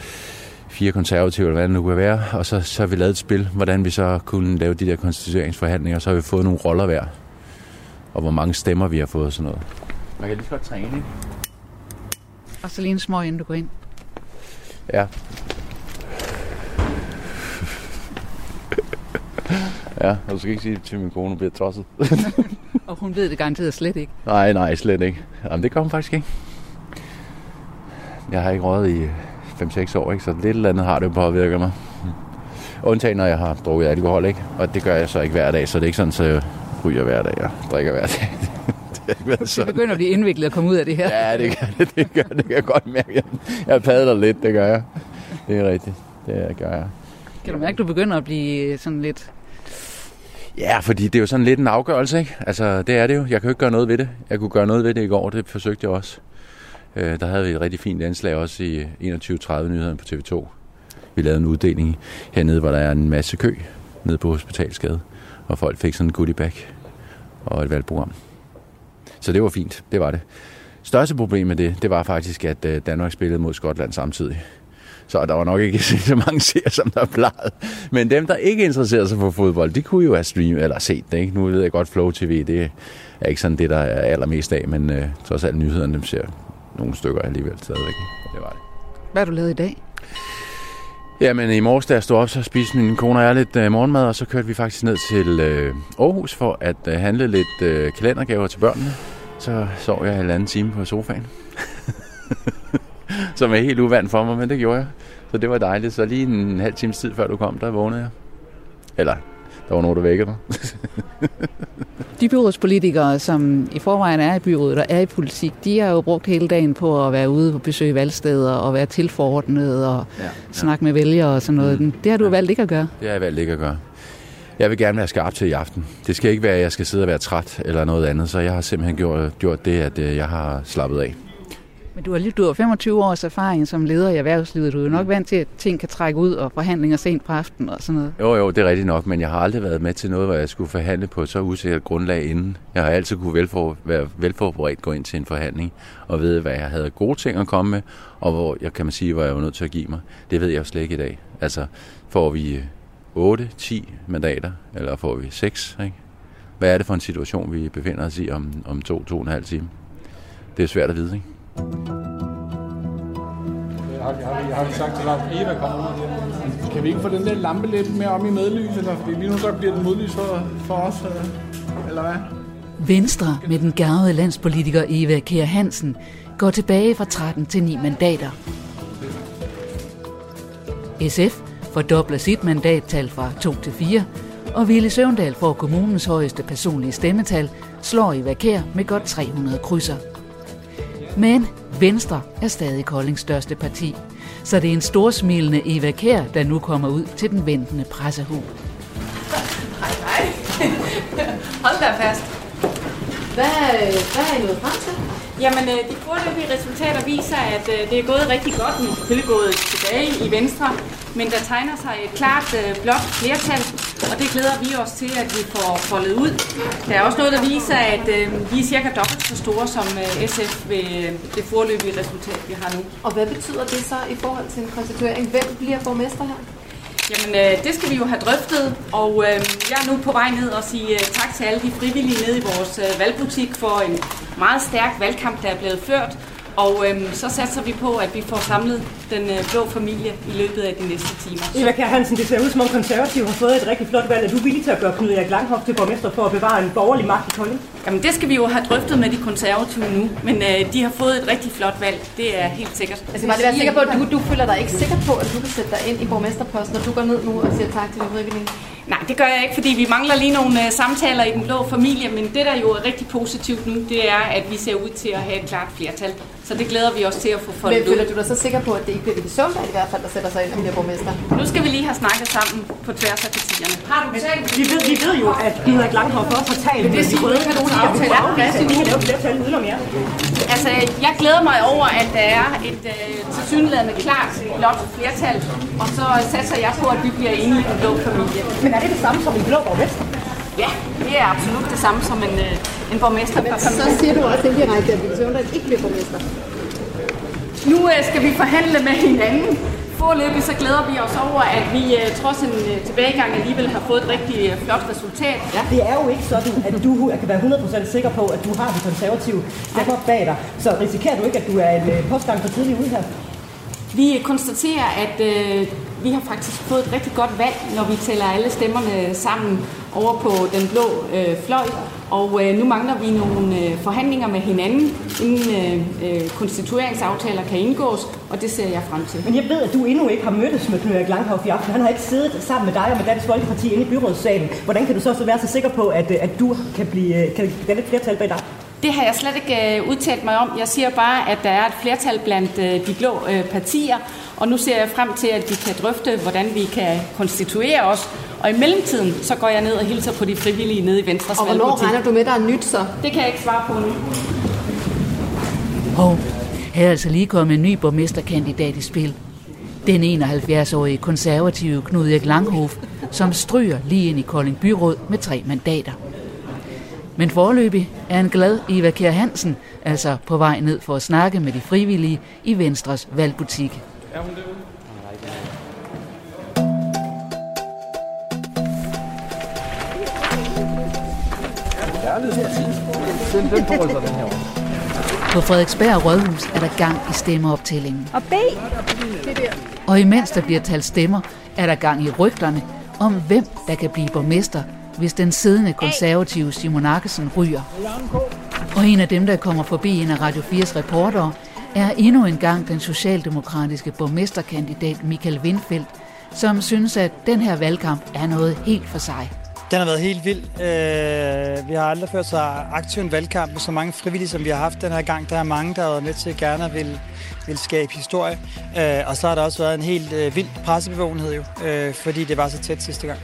fire konservative, eller hvad det nu kan være. Og så, så har vi lavet et spil, hvordan vi så kunne lave de der konstitueringsforhandlinger, og så har vi fået nogle roller hver. Og hvor mange stemmer vi har fået og sådan noget. Man kan lige så godt træne, ikke? Og så lige en små, inden du går ind. Ja. Ja, og du skal ikke sige til min kone, hun bliver tosset. Og hun ved det garanteret slet ikke. nej, nej, slet ikke. Jamen, det hun faktisk ikke. Jeg har ikke røget i 5-6 år, ikke? så lidt eller andet har det påvirket mig. Undtagen, når jeg har drukket alkohol, ikke? og det gør jeg så ikke hver dag, så det er ikke sådan, så jeg ryger hver dag og drikker hver dag. det har ikke Det begynder at blive indviklet at komme ud af det her. Ja, det gør det, det gør det, kan jeg godt mærke. Jeg, jeg padler lidt, det gør jeg. Det er rigtigt, det gør jeg. Kan du mærke, at du begynder at blive sådan lidt... Ja, fordi det er jo sådan lidt en afgørelse, ikke? Altså, det er det jo. Jeg kan jo ikke gøre noget ved det. Jeg kunne gøre noget ved det i går, det forsøgte jeg også. Øh, der havde vi et rigtig fint anslag også i 21.30 nyhederne på TV2. Vi lavede en uddeling hernede, hvor der er en masse kø nede på Hospitalsgade, og folk fik sådan en goodie bag og et valgprogram. Så det var fint, det var det. Største problem med det, det var faktisk, at øh, Danmark spillede mod Skotland samtidig. Så der var nok ikke så mange seere, som der plejede. Men dem, der ikke interesserede sig for fodbold, de kunne jo have streamet eller set det. Ikke? Nu ved jeg godt, Flow TV, det er ikke sådan det, der er allermest af, men øh, trods alt nyhederne, dem ser nogle stykker alligevel stadigvæk. Det var det. Hvad har du lavet i dag? Jamen i morges, da jeg stod op, så spiste min kone og jeg lidt øh, morgenmad, og så kørte vi faktisk ned til øh, Aarhus for at øh, handle lidt øh, kalendergaver til børnene. Så sov jeg en anden time på sofaen. Som er helt uvandt for mig, men det gjorde jeg. Så det var dejligt. Så lige en halv times tid før du kom, der vågnede jeg. Eller, der var nogen, der vækkede mig. de byrådspolitikere, som i forvejen er i byrådet og er i politik, de har jo brugt hele dagen på at være ude og besøge valgsteder og være tilforordnet og ja, ja. snakke med vælgere og sådan noget. Mm. Det har du ja. valgt ikke at gøre. Det har jeg valgt ikke at gøre. Jeg vil gerne være skarp til i aften. Det skal ikke være, at jeg skal sidde og være træt eller noget andet, så jeg har simpelthen gjort, gjort det, at øh, jeg har slappet af. Men du har, du har 25 års erfaring som leder i erhvervslivet. Du er jo nok vant til, at ting kan trække ud og forhandlinger sent på aftenen og sådan noget. Jo, jo, det er rigtigt nok, men jeg har aldrig været med til noget, hvor jeg skulle forhandle på så usikkert grundlag inden. Jeg har altid kunne velfor, være velforberedt gå ind til en forhandling og vide, hvad jeg havde gode ting at komme med, og hvor jeg kan man sige, hvor jeg var nødt til at give mig. Det ved jeg jo slet ikke i dag. Altså, får vi 8, 10 mandater, eller får vi 6, ikke? Hvad er det for en situation, vi befinder os i om, om to, to og en halv time? Det er svært at vide, ikke? Har, har, har vi sagt til Lars, Eva kommer ud Kan vi ikke få den der lampe lidt mere om i medlys? Eller? Fordi lige nu så bliver den modlys for, for os, øh, eller hvad? Venstre med den gavede landspolitiker Eva Kjær Hansen går tilbage fra 13 til 9 mandater. SF fordobler sit mandattal fra 2 til 4, og Ville Søvndal får kommunens højeste personlige stemmetal, slår Eva Kjær med godt 300 krydser. Men Venstre er stadig Koldings største parti, så det er en storsmilende Eva Kær, der nu kommer ud til den ventende pressehul. Hej, hej. Hold da fast. Hvad, hvad er I nået frem til? Jamen, øh, de foreløbige resultater viser, at øh, det er gået rigtig godt. Vi er selvfølgelig gået tilbage i Venstre, men der tegner sig et klart øh, blot flertal, og det glæder vi os til, at vi får foldet ud. Der er også noget, der viser, at øh, vi er cirka dobbelt så store som SF ved det foreløbige resultat, vi har nu. Og hvad betyder det så i forhold til en konstituering? Hvem bliver borgmester her? Jamen, øh, det skal vi jo have drøftet, og øh, jeg er nu på vej ned og sige øh, tak til alle de frivillige nede i vores øh, valgbutik for en meget stærk valgkamp, der er blevet ført. Og øhm, så satser vi på, at vi får samlet den øh, blå familie i løbet af de næste timer. Eva Kjær Hansen, det ser ud som om konservative har fået et rigtig flot valg. Er du villig til at gøre Knud Erik Langhoff til borgmester for at bevare en borgerlig magt i Kolding? Jamen det skal vi jo have drøftet med de konservative nu, men øh, de har fået et rigtig flot valg. Det er helt sikkert. Altså bare det være sikker på, at du, du føler dig ikke sikker på, at du kan sætte dig ind i borgmesterposten, når du går ned nu og siger tak til de frivillige? Nej, det gør jeg ikke, fordi vi mangler lige nogle uh, samtaler i den blå familie, men det, der jo er rigtig positivt nu, det er, at vi ser ud til at have et klart flertal. Så det glæder vi os til at få foldet Men føler du dig så sikker på, at det ikke bliver det Søvndal i hvert fald, der sætter sig ind og bliver borgmester? Nu skal vi lige have snakket sammen på tværs af partierne. Har du talt? Vi ved, vi ved jo, at Henrik Langhoff også har talt med de røde partier på bagplads, vi kan lave flertal udenom jer. Altså, jeg glæder mig over, at der er et uh, tilsyneladende klart blot flertal, og så satser jeg på, at vi bliver enige i den blå familie. Men er det det samme som en blå borgmester? Ja, det er absolut det samme som en, uh, en borgmester. Men så siger du også indirekte, at Ville Søvndal ikke bliver borgmester. Nu uh, skal vi forhandle med hinanden. Forløbig så glæder vi os over, at vi uh, trods en tilbagegang alligevel har fået et rigtig flot resultat. Ja. Det er jo ikke sådan, at du kan være 100% sikker på, at du har de konservative stemmer bag dig. Så risikerer du ikke, at du er en postgang for tidlig ude her? Vi konstaterer, at øh, vi har faktisk fået et rigtig godt valg, når vi tæller alle stemmerne sammen over på den blå øh, fløj. Og øh, nu mangler vi nogle øh, forhandlinger med hinanden, inden øh, øh, konstitueringsaftaler kan indgås, og det ser jeg frem til. Men jeg ved, at du endnu ikke har mødtes med Knud Langhoff i aften. Han har ikke siddet sammen med dig og med Dansk Folkeparti inde i byrådssalen. Hvordan kan du så, så være så sikker på, at, øh, at du kan blive øh, kan, kan et flertal bag dig? Det har jeg slet ikke øh, udtalt mig om. Jeg siger bare, at der er et flertal blandt øh, de blå øh, partier, og nu ser jeg frem til, at vi kan drøfte, hvordan vi kan konstituere os. Og i mellemtiden, så går jeg ned og hilser på de frivillige nede i Venstres Og hvornår regner du med, der er nyt så? Det kan jeg ikke svare på nu. Hov, her er altså lige kommet en ny borgmesterkandidat i spil. Den 71-årige konservative Knud Erik Langhof, som stryger lige ind i Kolding Byråd med tre mandater. Men forløbig er en glad Eva Kjær Hansen altså på vej ned for at snakke med de frivillige i Venstres valgbutik. Er hun derude? Den, den får altså den her På Frederiksberg Rådhus er der gang i stemmeoptællingen. Og B. Det der. Og imens der bliver talt stemmer, er der gang i rygterne om, hvem der kan blive borgmester hvis den siddende konservative Simon Akkesen ryger. Og en af dem, der kommer forbi en af Radio 4's reportere, er endnu en gang den socialdemokratiske borgmesterkandidat Michael Windfeldt, som synes, at den her valgkamp er noget helt for sig. Den har været helt vild. Øh, vi har aldrig ført så aktiv en valgkamp med så mange frivillige, som vi har haft den her gang. Der er mange, der har været med til gerne vil, vil skabe historie. Øh, og så har der også været en helt øh, vild pressebevågenhed jo, øh, fordi det var så tæt sidste gang.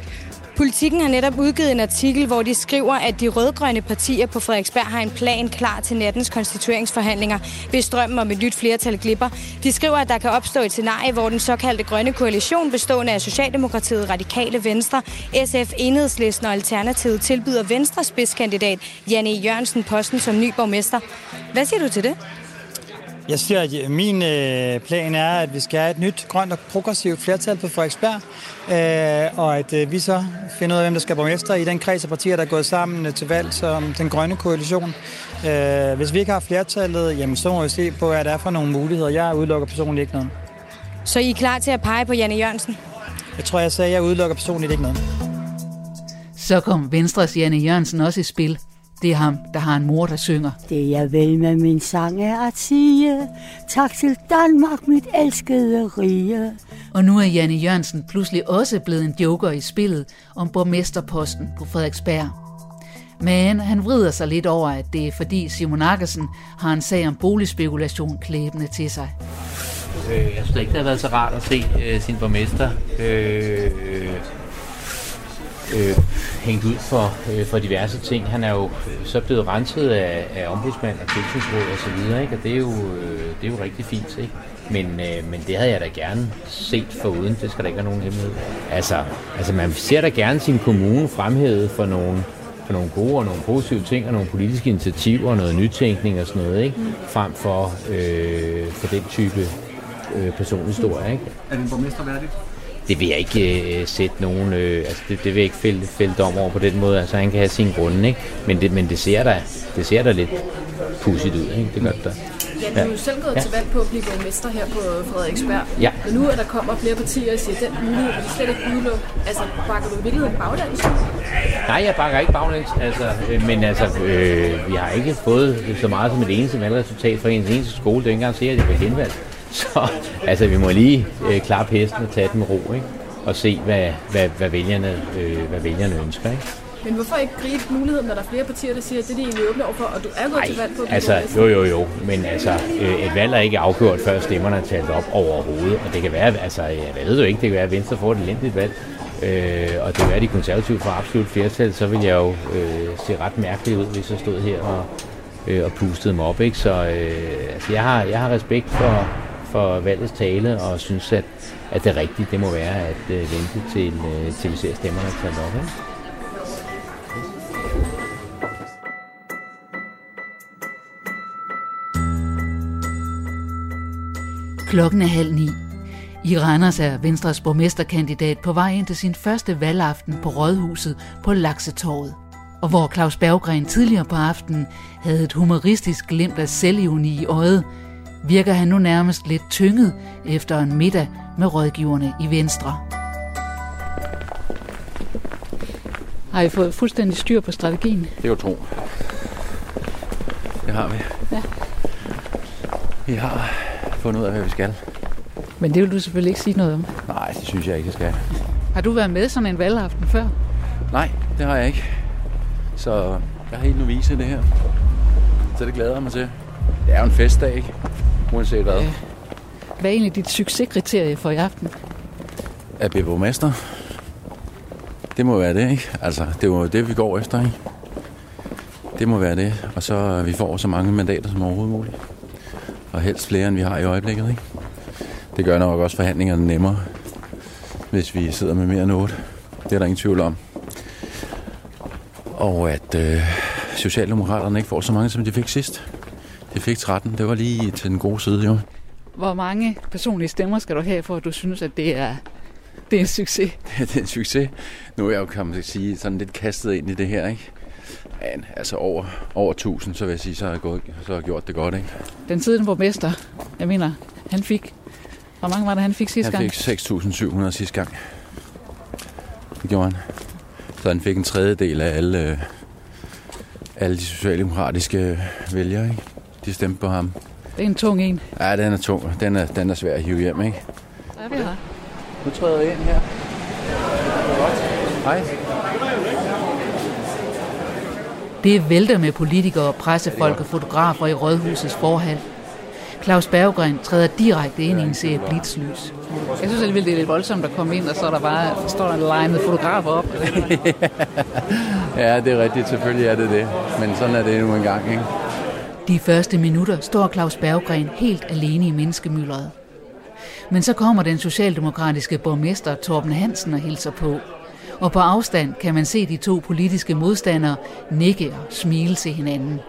Politikken har netop udgivet en artikel, hvor de skriver, at de rødgrønne partier på Frederiksberg har en plan klar til nattens konstitueringsforhandlinger, hvis drømmen om et nyt flertal glipper. De skriver, at der kan opstå et scenarie, hvor den såkaldte grønne koalition, bestående af Socialdemokratiet, Radikale Venstre, SF, Enhedslisten og Alternativet, tilbyder Venstres spidskandidat Janne Jørgensen posten som ny borgmester. Hvad siger du til det? Jeg siger, at min øh, plan er, at vi skal have et nyt, grønt og progressivt flertal på Frederiksberg, øh, og at øh, vi så finder ud af, hvem der skal borgmester i den kreds af partier, der er gået sammen øh, til valg som den grønne koalition. Øh, hvis vi ikke har flertallet, jamen, så må vi se på, hvad der er for nogle muligheder. Jeg udelukker personligt ikke noget. Så I er klar til at pege på Janne Jørgensen? Jeg tror, jeg sagde, at jeg udelukker personligt ikke noget. Så kom Venstres Janne Jørgensen også i spil. Det er ham, der har en mor, der synger. Det jeg vil med min sang er at sige, tak til Danmark, mit elskede rige. Og nu er Janne Jørgensen pludselig også blevet en joker i spillet om borgmesterposten på Frederiksberg. Men han vrider sig lidt over, at det er fordi Simon Akkersen har en sag om boligspekulation klæbende til sig. Øh, jeg synes ikke, det har været så rart at se øh, sin borgmester øh, øh, hængt ud for, øh, for diverse ting. Han er jo så blevet renset af, af ombudsmand og tilsynsråd og så videre, ikke? og det er jo, øh, det er jo rigtig fint. Ikke? Men, øh, men det havde jeg da gerne set for uden. Det skal der ikke være nogen hemmelighed. Altså, altså man ser da gerne sin kommune fremhævet for nogle, for nogle gode og nogle positive ting, og nogle politiske initiativer og noget nytænkning og sådan noget, ikke? frem for, øh, for den type øh, personhistorie. Ikke? Er det en borgmester værdigt? Det vil jeg ikke øh, sætte nogen, øh, altså det, det vil jeg ikke fælde, fælde dom over på den måde. Altså han kan have sine grunde, ikke? Men det, men det ser da, det ser da lidt pudsigt ud, ikke? Det gør det da. Ja, du er jo selv gået ja. til valg på at blive borgmester her på Frederiksberg. Ja. Og nu er der kommer flere partier og siger, at den mulighed vil slet ikke udelukke. Altså, bakker du i virkeligheden baglæns? Nej, jeg bakker ikke baglæns, altså, øh, men altså, øh, vi har ikke fået så meget som et eneste valgresultat fra en eneste skole. Det er ikke engang sikkert, at jeg bliver genvalgt. Så altså, vi må lige øh, klappe hesten og tage den ro, ikke? og se, hvad, hvad, hvad, vælgerne, øh, hvad vælgerne ønsker. Ikke? Men hvorfor ikke gribe muligheden, når der er flere partier, der siger, at det er de egentlig åbne overfor, og du er gået Ej, til valg på altså, jo, jo, jo, men altså, øh, et valg er ikke afgjort, før stemmerne er talt op overhovedet, og det kan være, altså, jeg ved jo ikke, det kan være, at Venstre får et elendigt valg, øh, og det kan være, at de konservative får absolut flertal, så vil jeg jo øh, se ret mærkeligt ud, hvis jeg stod her og, øh, og pustede mig op, ikke? Så øh, altså, jeg, har, jeg har respekt for, for valgets tale, og synes, at, at det rigtige, det må være at øh, vente til, øh, til vi ser stemmerne talt op, ikke? Klokken er halv ni. I Randers er Venstres borgmesterkandidat på vej ind til sin første valgaften på Rådhuset på Laksetorvet. Og hvor Claus Berggren tidligere på aftenen havde et humoristisk glimt af selvivni i øjet, virker han nu nærmest lidt tynget efter en middag med rådgiverne i Venstre. Har I fået fuldstændig styr på strategien? Det er jo tro. Det har vi. Ja. Vi har fundet ud af, hvad vi skal. Men det vil du selvfølgelig ikke sige noget om. Nej, det synes jeg ikke, jeg skal. Har du været med sådan en valgaften før? Nej, det har jeg ikke. Så jeg er helt novice i det her. Så det glæder jeg mig til. Det er jo en festdag, ikke? Uanset hvad. Hvad er egentlig dit succeskriterie for i aften? At blive borgmester. Det må være det, ikke? Altså, det er jo det, vi går efter, ikke? Det må være det. Og så at vi får så mange mandater som overhovedet muligt. Og helst flere, end vi har i øjeblikket, ikke? Det gør nok også forhandlingerne nemmere, hvis vi sidder med mere end 8. Det er der ingen tvivl om. Og at øh, Socialdemokraterne ikke får så mange, som de fik sidst. De fik 13. Det var lige til den gode side, jo. Hvor mange personlige stemmer skal du have, for at du synes, at det er, det er en succes? det er en succes. Nu er jeg jo, kan man sige, sådan lidt kastet ind i det her, ikke? Men altså over, over 1000, så vil jeg sige, så har jeg, gået, så har jeg gjort det godt, ikke? Den tidligere borgmester, jeg mener, han fik... Hvor mange var det, han fik sidste Han gang? fik 6.700 sidste gang. Det gjorde han. Så han fik en tredjedel af alle, øh, alle de socialdemokratiske vælgere, ikke? De stemte på ham. Det er en tung en. Ja, den er tung. Den er, den er svær at hive hjem, ikke? Der er vi her. Nu træder jeg ind her. Hej. Det vælter med politikere, pressefolk og fotografer i rådhusets forhal. Claus Berggren træder direkte ind i en serie blitzlys. Jeg synes alligevel, det er lidt voldsomt at komme ind, og så er der bare står der en line med fotografer op. ja, det er rigtigt. Selvfølgelig er det det. Men sådan er det nu engang, ikke? De første minutter står Claus Berggren helt alene i menneskemyldret. Men så kommer den socialdemokratiske borgmester Torben Hansen og hilser på. Og på afstand kan man se de to politiske modstandere nikke og smile til hinanden.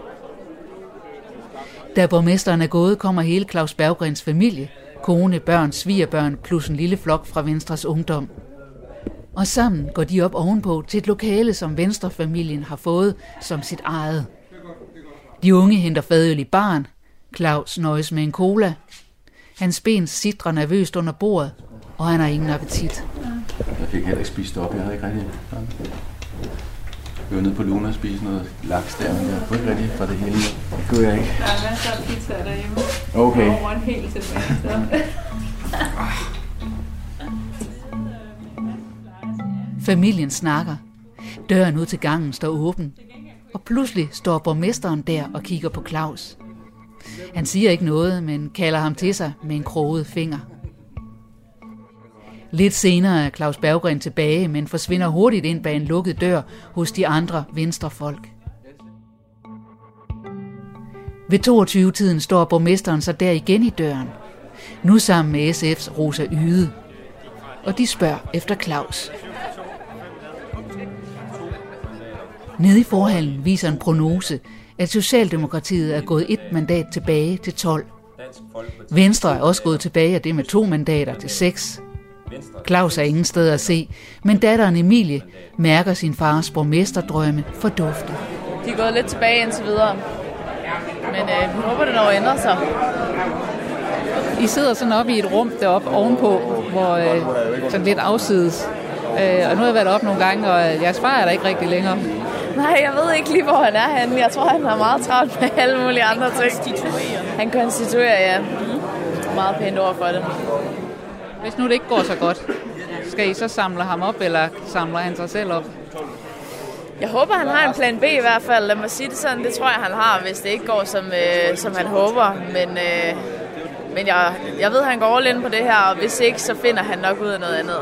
Da borgmesteren er gået, kommer hele Claus Berggrens familie, kone, børn, svigerbørn plus en lille flok fra Venstres ungdom. Og sammen går de op ovenpå til et lokale, som Venstrefamilien har fået som sit eget. De unge henter fadøl i barn. Claus nøjes med en cola. Hans ben sidder nervøst under bordet, og han har ingen appetit. Jeg fik heller ikke spist op. Jeg havde ikke rigtig... Jeg var nede på Luna og spise noget laks der, men jeg kunne ikke rigtig fra det hele. Det kunne jeg ikke. Der er masser af pizza derhjemme. Okay. Jeg over en hel tilbage, så. Familien snakker. Døren ud til gangen står åben. Og pludselig står borgmesteren der og kigger på Claus. Han siger ikke noget, men kalder ham til sig med en kroget finger. Lidt senere er Claus Berggren tilbage, men forsvinder hurtigt ind bag en lukket dør hos de andre venstrefolk. Ved 22-tiden står borgmesteren så der igen i døren. Nu sammen med SF's Rosa Yde. Og de spørger efter Claus. Nede i forhallen viser en prognose, at Socialdemokratiet er gået et mandat tilbage til 12. Venstre er også gået tilbage af det med to mandater til 6. Claus er ingen sted at se, men datteren Emilie mærker sin fars borgmesterdrømme fordufte. De er gået lidt tilbage indtil videre. Men øh, vi håber, det når at ændre sig. I sidder sådan oppe i et rum deroppe ovenpå, hvor øh, sådan lidt afsides. Øh, og nu har jeg været op nogle gange, og jeres far er der ikke rigtig længere. Nej, jeg ved ikke lige, hvor han er henne. Jeg tror, han har meget travlt med alle mulige andre ting. Han konstituerer, ja. Meget pænt ord for det. Hvis nu det ikke går så godt, skal I så samle ham op, eller samler han sig selv op? Jeg håber, han har en plan B i hvert fald. Lad mig sige det sådan. Det tror jeg, han har, hvis det ikke går, som, øh, som han håber. Men, øh, men jeg, jeg ved, han går all in på det her, og hvis ikke, så finder han nok ud af noget andet.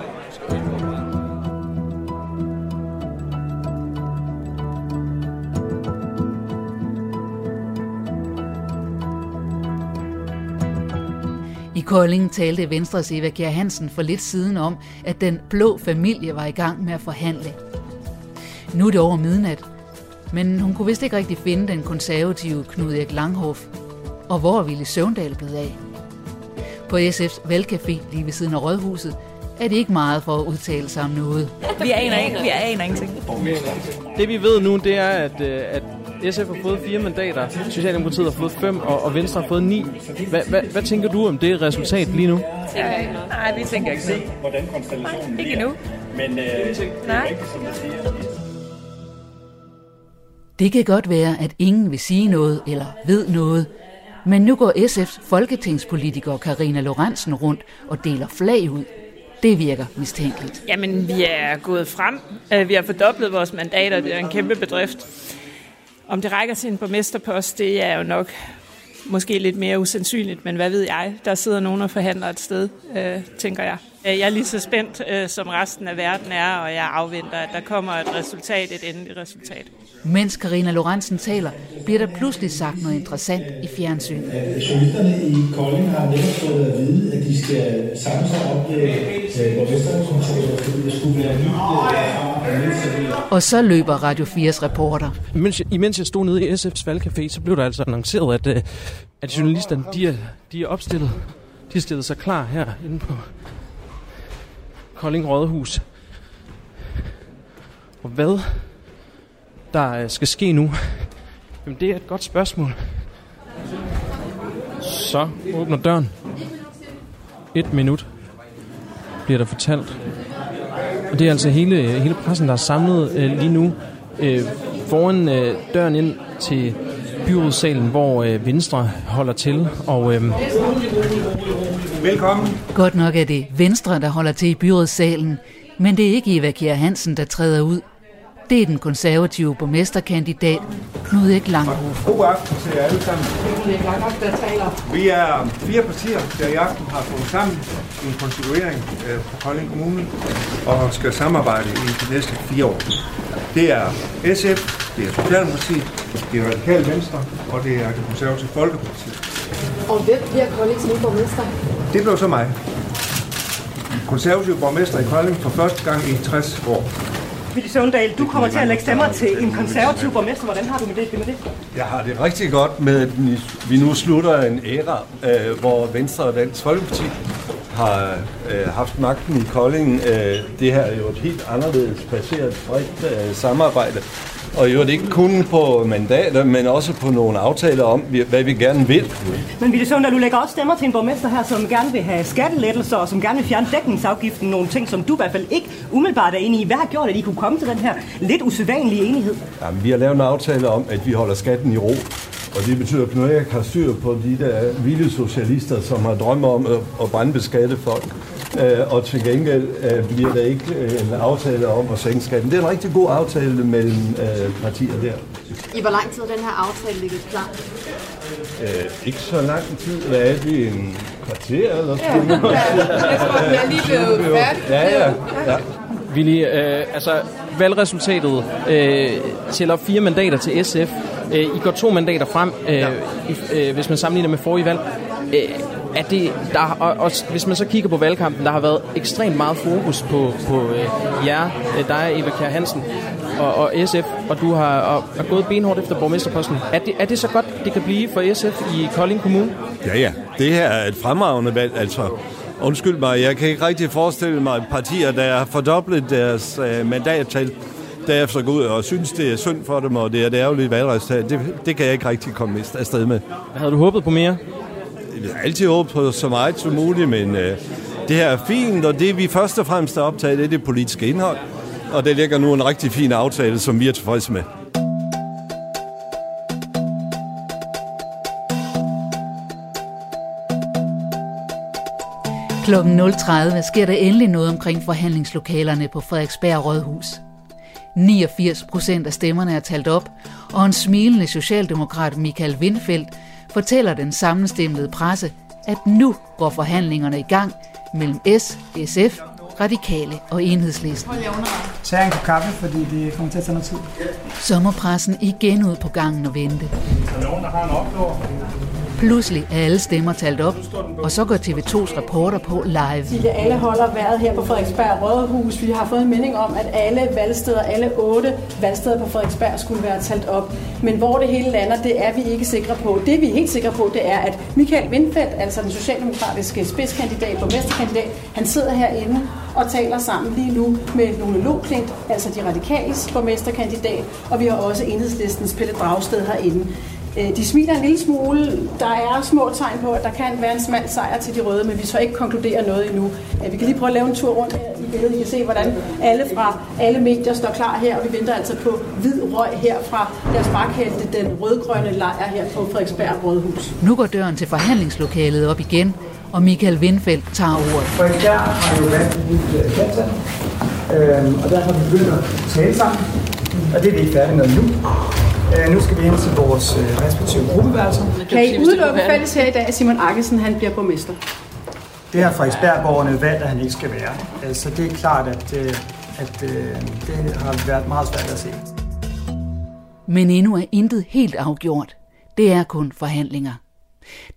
Kolding talte Venstres Eva Kjær Hansen for lidt siden om, at den blå familie var i gang med at forhandle. Nu er det over midnat, men hun kunne vist ikke rigtig finde den konservative Knud Erik Langhoff. Og hvor er Ville Søvndal blevet af? På SF's valgcafé lige ved siden af Rådhuset er det ikke meget for at udtale sig om noget. Vi aner ikke, vi aner ingenting. Det vi ved nu, det er, at, øh, at SF har fået fire mandater, Socialdemokratiet har fået fem, og, og Venstre har fået ni. Hvad, hvad, hvad tænker du om det resultat lige nu? Ja, nej, det tænker jeg ikke. Hvordan konstellationen Nej, ikke endnu. Men øh, Nej. Det kan godt være, at ingen vil sige noget eller ved noget, men nu går SF's folketingspolitiker Karina Lorentzen rundt og deler flag ud. Det virker mistænkeligt. Jamen, vi er gået frem. Øh, Vi har fordoblet vores mandater. Det er en kæmpe bedrift. Om det rækker til en borgmesterpost, det er jo nok måske lidt mere usandsynligt, men hvad ved jeg? Der sidder nogen og forhandler et sted, øh, tænker jeg. Øh, Jeg er lige så spændt, øh, som resten af verden er, og jeg afventer, at der kommer et resultat, et endeligt resultat. Mens Karina Lorentzen taler, bliver der pludselig sagt noget interessant i fjernsynet. Journalisterne i Kolding har netop fået at vide, at de skal samle sig op ved øh, borgmesterkontoret, fordi der skulle være øh, Og så løber Radio 4's reporter. Imens jeg, imens jeg stod nede i SF's valgcafé, så blev der altså annonceret, at, øh, at journalisterne de er, de er opstillet. De har stillet sig klar her inde på Kolding Rådhus. Og hvad der øh, skal ske nu, jamen det er et godt spørgsmål. Så åbner døren. Et minut bliver der fortalt. Og det er altså hele, hele pressen, der er samlet øh, lige nu øh, foran øh, døren ind til byrådssalen, hvor øh, Venstre holder til. Og, øh, Velkommen. Godt nok er det Venstre, der holder til i byrådssalen, men det er ikke Eva Kjær Hansen, der træder ud. det er den konservative borgmesterkandidat Knud Ek Langhoff. God aften til jer alle sammen. Vi er fire partier, der i aften har fundet sammen i en konstituering øh, på Kolding Kommune og skal samarbejde i de næste fire år. Det er SF, det er Socialdemokratiet, det er Radikale Venstre og det er det konservative Folkeparti. Og hvem bliver Koldings nye borgmester? Det blev så mig. Konservativ borgmester i Kolding for første gang i 60 år. Willy Søvndal, du kommer til at lægge stemmer til en konservativ borgmester. Hvordan har du med det? Med det? Jeg har det rigtig godt med, at vi nu slutter en æra, øh, hvor Venstre og Dansk Folkeparti har øh, haft magten i Kolding. Øh, det her er jo et helt anderledes placeret bredt øh, samarbejde. Og jo det ikke kun på mandater, men også på nogle aftaler om, hvad vi gerne vil. Men Ville Søvndal, du lægger også stemmer til en borgmester her, som gerne vil have skattelettelser, og som gerne vil fjerne dækningsafgiften. Nogle ting, som du i hvert fald ikke umiddelbart er enig i. Hvad har gjort, at I kunne komme til den her lidt usædvanlige enighed? Jamen, vi har lavet en aftale om, at vi holder skatten i ro. Og det betyder, at Knud Erik har styr på de der vilde socialister, som har drømme om at, at brandbeskatte folk. Øh, og til gengæld øh, bliver der ikke øh, en aftale om at sænke skatten. Det er en rigtig god aftale mellem øh, partier der. I hvor lang tid den her aftale ligget klar? Øh, ikke så lang tid. Hvad er det? En kvarter eller Ja, ja. Jeg tror, den er lige blevet færdig. Ja, ja. ja. Willy, øh, altså valgresultatet øh, tæller fire mandater til SF. Øh, I går to mandater frem, øh, i, øh, hvis man sammenligner med forrige valg. Øh, er det, der, og, og, hvis man så kigger på valgkampen, der har været ekstremt meget fokus på, på øh, jer, øh, dig, Eva Kjær Hansen og, og SF, og du har og, er gået benhårdt efter borgmesterposten. Er det, er det så godt, det kan blive for SF i Kolding Kommune? Ja, ja. Det her er et fremragende valg, altså. Undskyld mig, jeg kan ikke rigtig forestille mig partier, der har fordoblet deres øh, mandattal, derefter gå ud og synes, det er synd for dem, og det er et ærgerligt valgresultat. Det, det kan jeg ikke rigtig komme afsted med. Havde du håbet på mere? Jeg har altid håbet på så meget som muligt, men øh, det her er fint, og det vi først og fremmest er optaget, det er det politiske indhold. Og det ligger nu en rigtig fin aftale, som vi er tilfredse med. Klokken 0.30 sker der endelig noget omkring forhandlingslokalerne på Frederiksberg Rådhus. 89 procent af stemmerne er talt op, og en smilende socialdemokrat Michael Windfeldt fortæller den sammenstemlede presse, at nu går forhandlingerne i gang mellem S, SF, Radikale og Enhedslisten. Tag en kop kaffe, fordi det kommer til at tage noget tid. Så må pressen igen ud på gangen og vente. Er nogen, der har en opgave? Pludselig er alle stemmer talt op, og så går TV2's reporter på live. Silje, alle holder vejret her på Frederiksberg Rådhus. Vi har fået en mening om, at alle valgsteder, alle otte valgsteder på Frederiksberg skulle være talt op. Men hvor det hele lander, det er vi ikke sikre på. Det vi er helt sikre på, det er, at Michael Windfeldt, altså den socialdemokratiske spidskandidat, borgmesterkandidat, han sidder herinde og taler sammen lige nu med Lone Loklint, altså de radikales borgmesterkandidat, og vi har også enhedslistens Pelle Dragsted herinde. Øh, De smiler en lille smule. Der er små tegn på, at der kan være en smal sejr til de røde, men vi så ikke konkludere noget endnu. Øh, Vi kan lige prøve at lave en tur rundt her i billedet. I kan se, hvordan alle fra alle medier står klar her, og vi venter altså på hvid røg her fra deres bakhælte, den rødgrønne lejr her på Frederiksberg Rådhus. Nu går døren til forhandlingslokalet op igen, og Michael Windfeldt tager ordet. Frederiksberg har jo valgt et nyt øh, flertal, øhm, og derfor har vi begyndt at tale sammen, og det er vi ikke færdige med nu. Øh, nu skal vi ind til vores øh, respektive gruppeværelser. Kan I udelukke fælles her i dag, at Simon Akkesen han bliver borgmester? Det har Frederiksberg-borgerne valgt, at han ikke skal være. Altså, det er klart, at, øh, at øh, det har været meget svært at se. Men endnu er intet helt afgjort. Det er kun forhandlinger.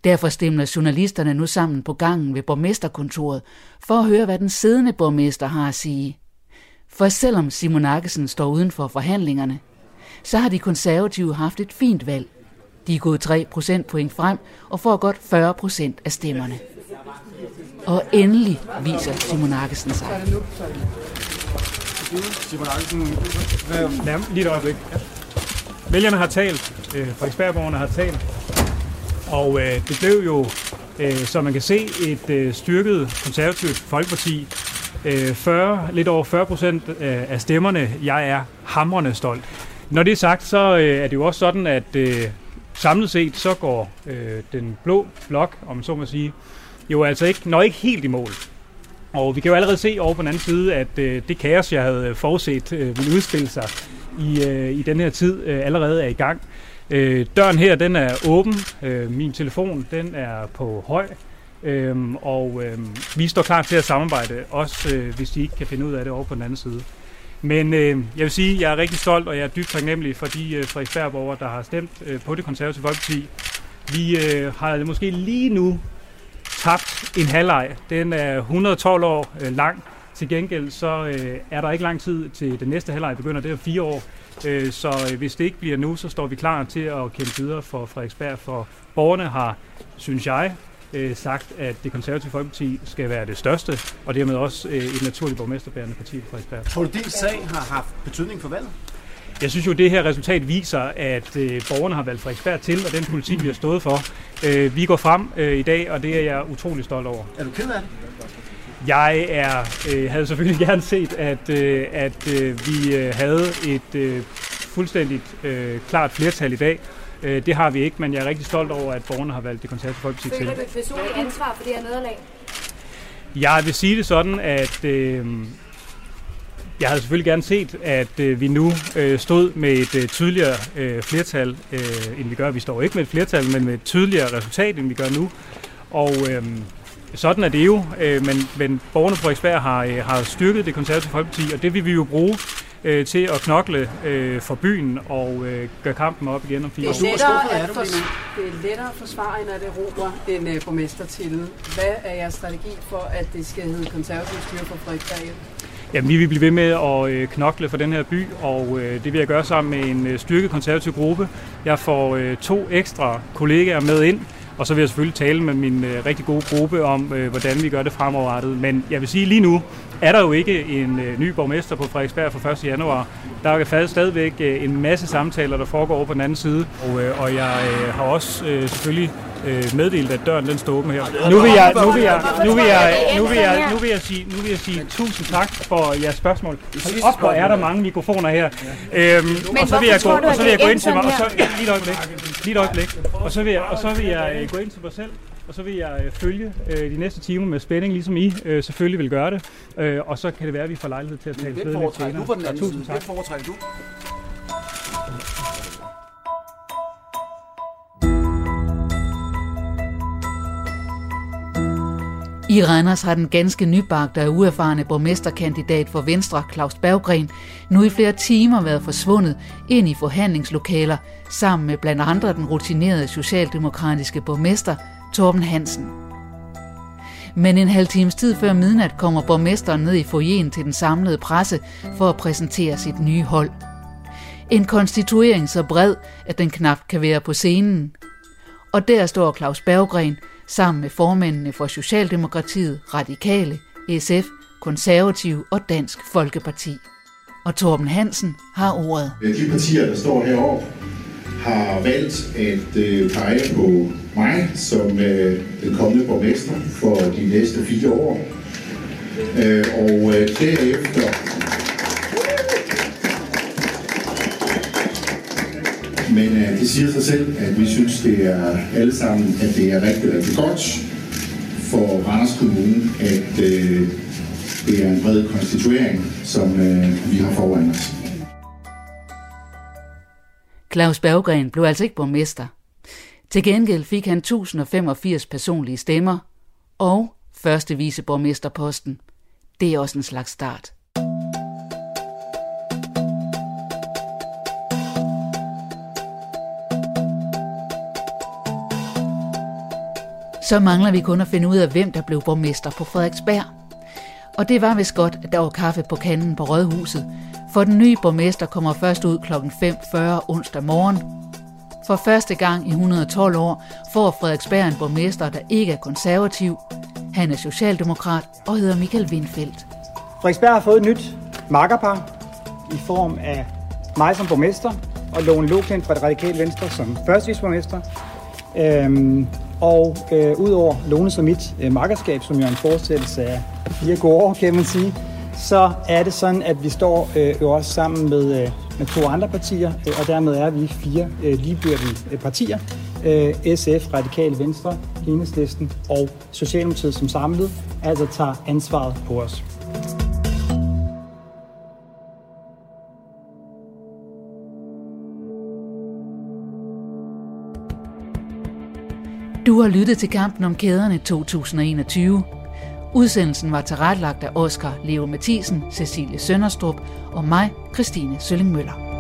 Derfor stemmer journalisterne nu sammen på gangen ved borgmesterkontoret for at høre, hvad den siddende borgmester har at sige. For selvom Simon Akkesen står uden for forhandlingerne, så har de konservative haft et fint valg. De er gået 3 procentpoint frem og får godt 40 procent af stemmerne. Og endelig viser Simon Arkesen sig. Simon lige et øjeblik. Vælgerne har talt, øh, Frederiksbergborgerne har talt, og øh, det blev jo, øh, som man kan se, et øh, styrket konservativt folkeparti. Øh, 40, lidt over 40 procent øh, af stemmerne. Jeg er hamrende stolt. Når det er sagt, så øh, er det jo også sådan, at øh, samlet set, så går øh, den blå blok, om så må sige, jo altså ikke, når ikke helt i mål. Og vi kan jo allerede se over på den anden side, at øh, det kaos, jeg havde forudset, øh, ville udspille sig, i, øh, i den her tid øh, allerede er i gang. Øh, døren her, den er åben. Øh, min telefon, den er på høj. Øhm, og øhm, vi står klar til at samarbejde, også øh, hvis de ikke kan finde ud af det over på den anden side. Men øh, jeg vil sige, at jeg er rigtig stolt, og jeg er dybt taknemmelig for de øh, Frederiksberg-borgere, der har stemt øh, på det konservative folkeparti. Vi øh, har måske lige nu tabt en halvleg. Den er 112 år øh, lang. Til gengæld så øh, er der ikke lang tid til den næste halvleg begynder. Det er fire år. Øh, så øh, hvis det ikke bliver nu, så står vi klar til at kæmpe videre for Frederiksberg. For borgerne har, synes jeg, øh, sagt, at det konservative folkeparti skal være det største, og dermed også øh, et naturligt borgmesterbærende parti på Frederiksberg. Tror du, din sag har haft betydning for valget? Jeg synes jo, at det her resultat viser, at øh, borgerne har valgt Frederiksberg til, og den politik, vi har stået for. Øh, vi går frem øh, i dag, og det er jeg utrolig stolt over. Er du ked af det? Jeg er, øh, havde selvfølgelig gerne set, at, øh, at øh, vi øh, havde et øh, fuldstændigt øh, klart flertal i dag. Øh, det har vi ikke, men jeg er rigtig stolt over, at borgerne har valgt det konservative folkeparti til. Føler du et personligt ansvar for det her nederlag? Jeg vil sige det sådan, at øh, jeg havde selvfølgelig gerne set, at øh, vi nu øh, stod med et øh, tydeligere øh, flertal, øh, end vi gør. Vi står ikke med et flertal, men med et tydeligere resultat, end vi gør nu. Og øh, sådan er det jo, øh, men, men borgerne på Frederiksberg har, øh, har styrket det konservative folkeparti, og det vil vi jo bruge øh, til at knokle øh, for byen og øh, gøre kampen op igen om fire år. Det er lettere at, fors- det er lettere at forsvare en Romer end uh, borgmestertitlen. Hvad er jeres strategi for, at det skal hedde konservativ styre for Frederiksberg? Jamen, vi vil blive ved med at øh, knokle for den her by, og øh, det vil jeg gøre sammen med en øh, styrket konservativ gruppe. Jeg får øh, to ekstra kollegaer med ind, og så vil jeg selvfølgelig tale med min øh, rigtig gode gruppe om, øh, hvordan vi gør det fremoverrettet. Men jeg vil sige lige nu, er der jo ikke en øh, ny borgmester på Frederiksberg fra 1. januar. Der er stadigvæk øh, en masse samtaler, der foregår over på den anden side. Og, øh, og jeg øh, har også øh, selvfølgelig øh, meddelt, at døren den står åben her. Nu vil jeg, nu vil jeg, nu vil jeg, nu vil jeg, nu vil jeg sige, nu vil jeg sige tusind tak for jeres spørgsmål. Hold op, hvor er der mange mikrofoner her. Øhm, og så vil jeg gå, og så vil jeg gå ind til mig, og så lige et øjeblik, lige et øjeblik, og så vil jeg, og så vil jeg øh, gå ind til mig selv. Og så vil jeg øh, følge øh, de næste timer med spænding, ligesom I øh, selvfølgelig vil gøre det. Øh, og så kan det være, at vi får lejlighed til at tale Hvem lidt foretrækker du den anden Tusind tak. Foretrækker du? I Randers har den ganske nybagte og uerfarne borgmesterkandidat for Venstre, Claus Berggren, nu i flere timer været forsvundet ind i forhandlingslokaler sammen med blandt andre den rutinerede socialdemokratiske borgmester Torben Hansen. Men en halv times tid før midnat kommer borgmesteren ned i foyeren til den samlede presse for at præsentere sit nye hold. En konstituering så bred, at den knap kan være på scenen. Og der står Claus Berggren sammen med formændene for Socialdemokratiet, Radikale, SF, Konservativ og Dansk Folkeparti. Og Torben Hansen har ordet. De partier, der står heroppe, har valgt at øh, pege på mig som øh, den kommende borgmester for de næste fire år. Øh, og øh, derefter Men øh, det siger sig selv, at vi synes, det er alle sammen, at det er rigtig, rigtig godt for Randers Kommune, at øh, det er en bred konstituering, som øh, vi har foran os. Claus Berggren blev altså ikke borgmester. Til gengæld fik han 1085 personlige stemmer og første viceborgmesterposten. Det er også en slags start. Så mangler vi kun at finde ud af, hvem der blev borgmester på Frederiksberg. Og det var vist godt, at der var kaffe på kanden på Rådhuset, for den nye borgmester kommer først ud kl. 5.40 onsdag morgen. For første gang i 112 år får Frederiksberg en borgmester, der ikke er konservativ. Han er socialdemokrat og hedder Michael Windfeldt. Frederiksberg har fået et nyt makkerpar i form af mig som borgmester og Lone Loklint fra det radikale venstre som førstevisborgmester. Øhm, og øh, udover Lone som mit øh, makkerskab, som jo er en forestillelse af fire gode år, kan man sige, så er det sådan, at vi står øh, jo også sammen med, øh, med to andre partier, øh, og dermed er vi fire øh, ligebyrdige partier. SF, Radikale Venstre, Enhedslisten og Socialdemokratiet som samlet, altså tager ansvaret på os. Du har lyttet til kampen om kæderne 2021 Udsendelsen var tilrettelagt af Oscar Leo Mathisen, Cecilie Sønderstrup og mig, Christine Sølling Møller.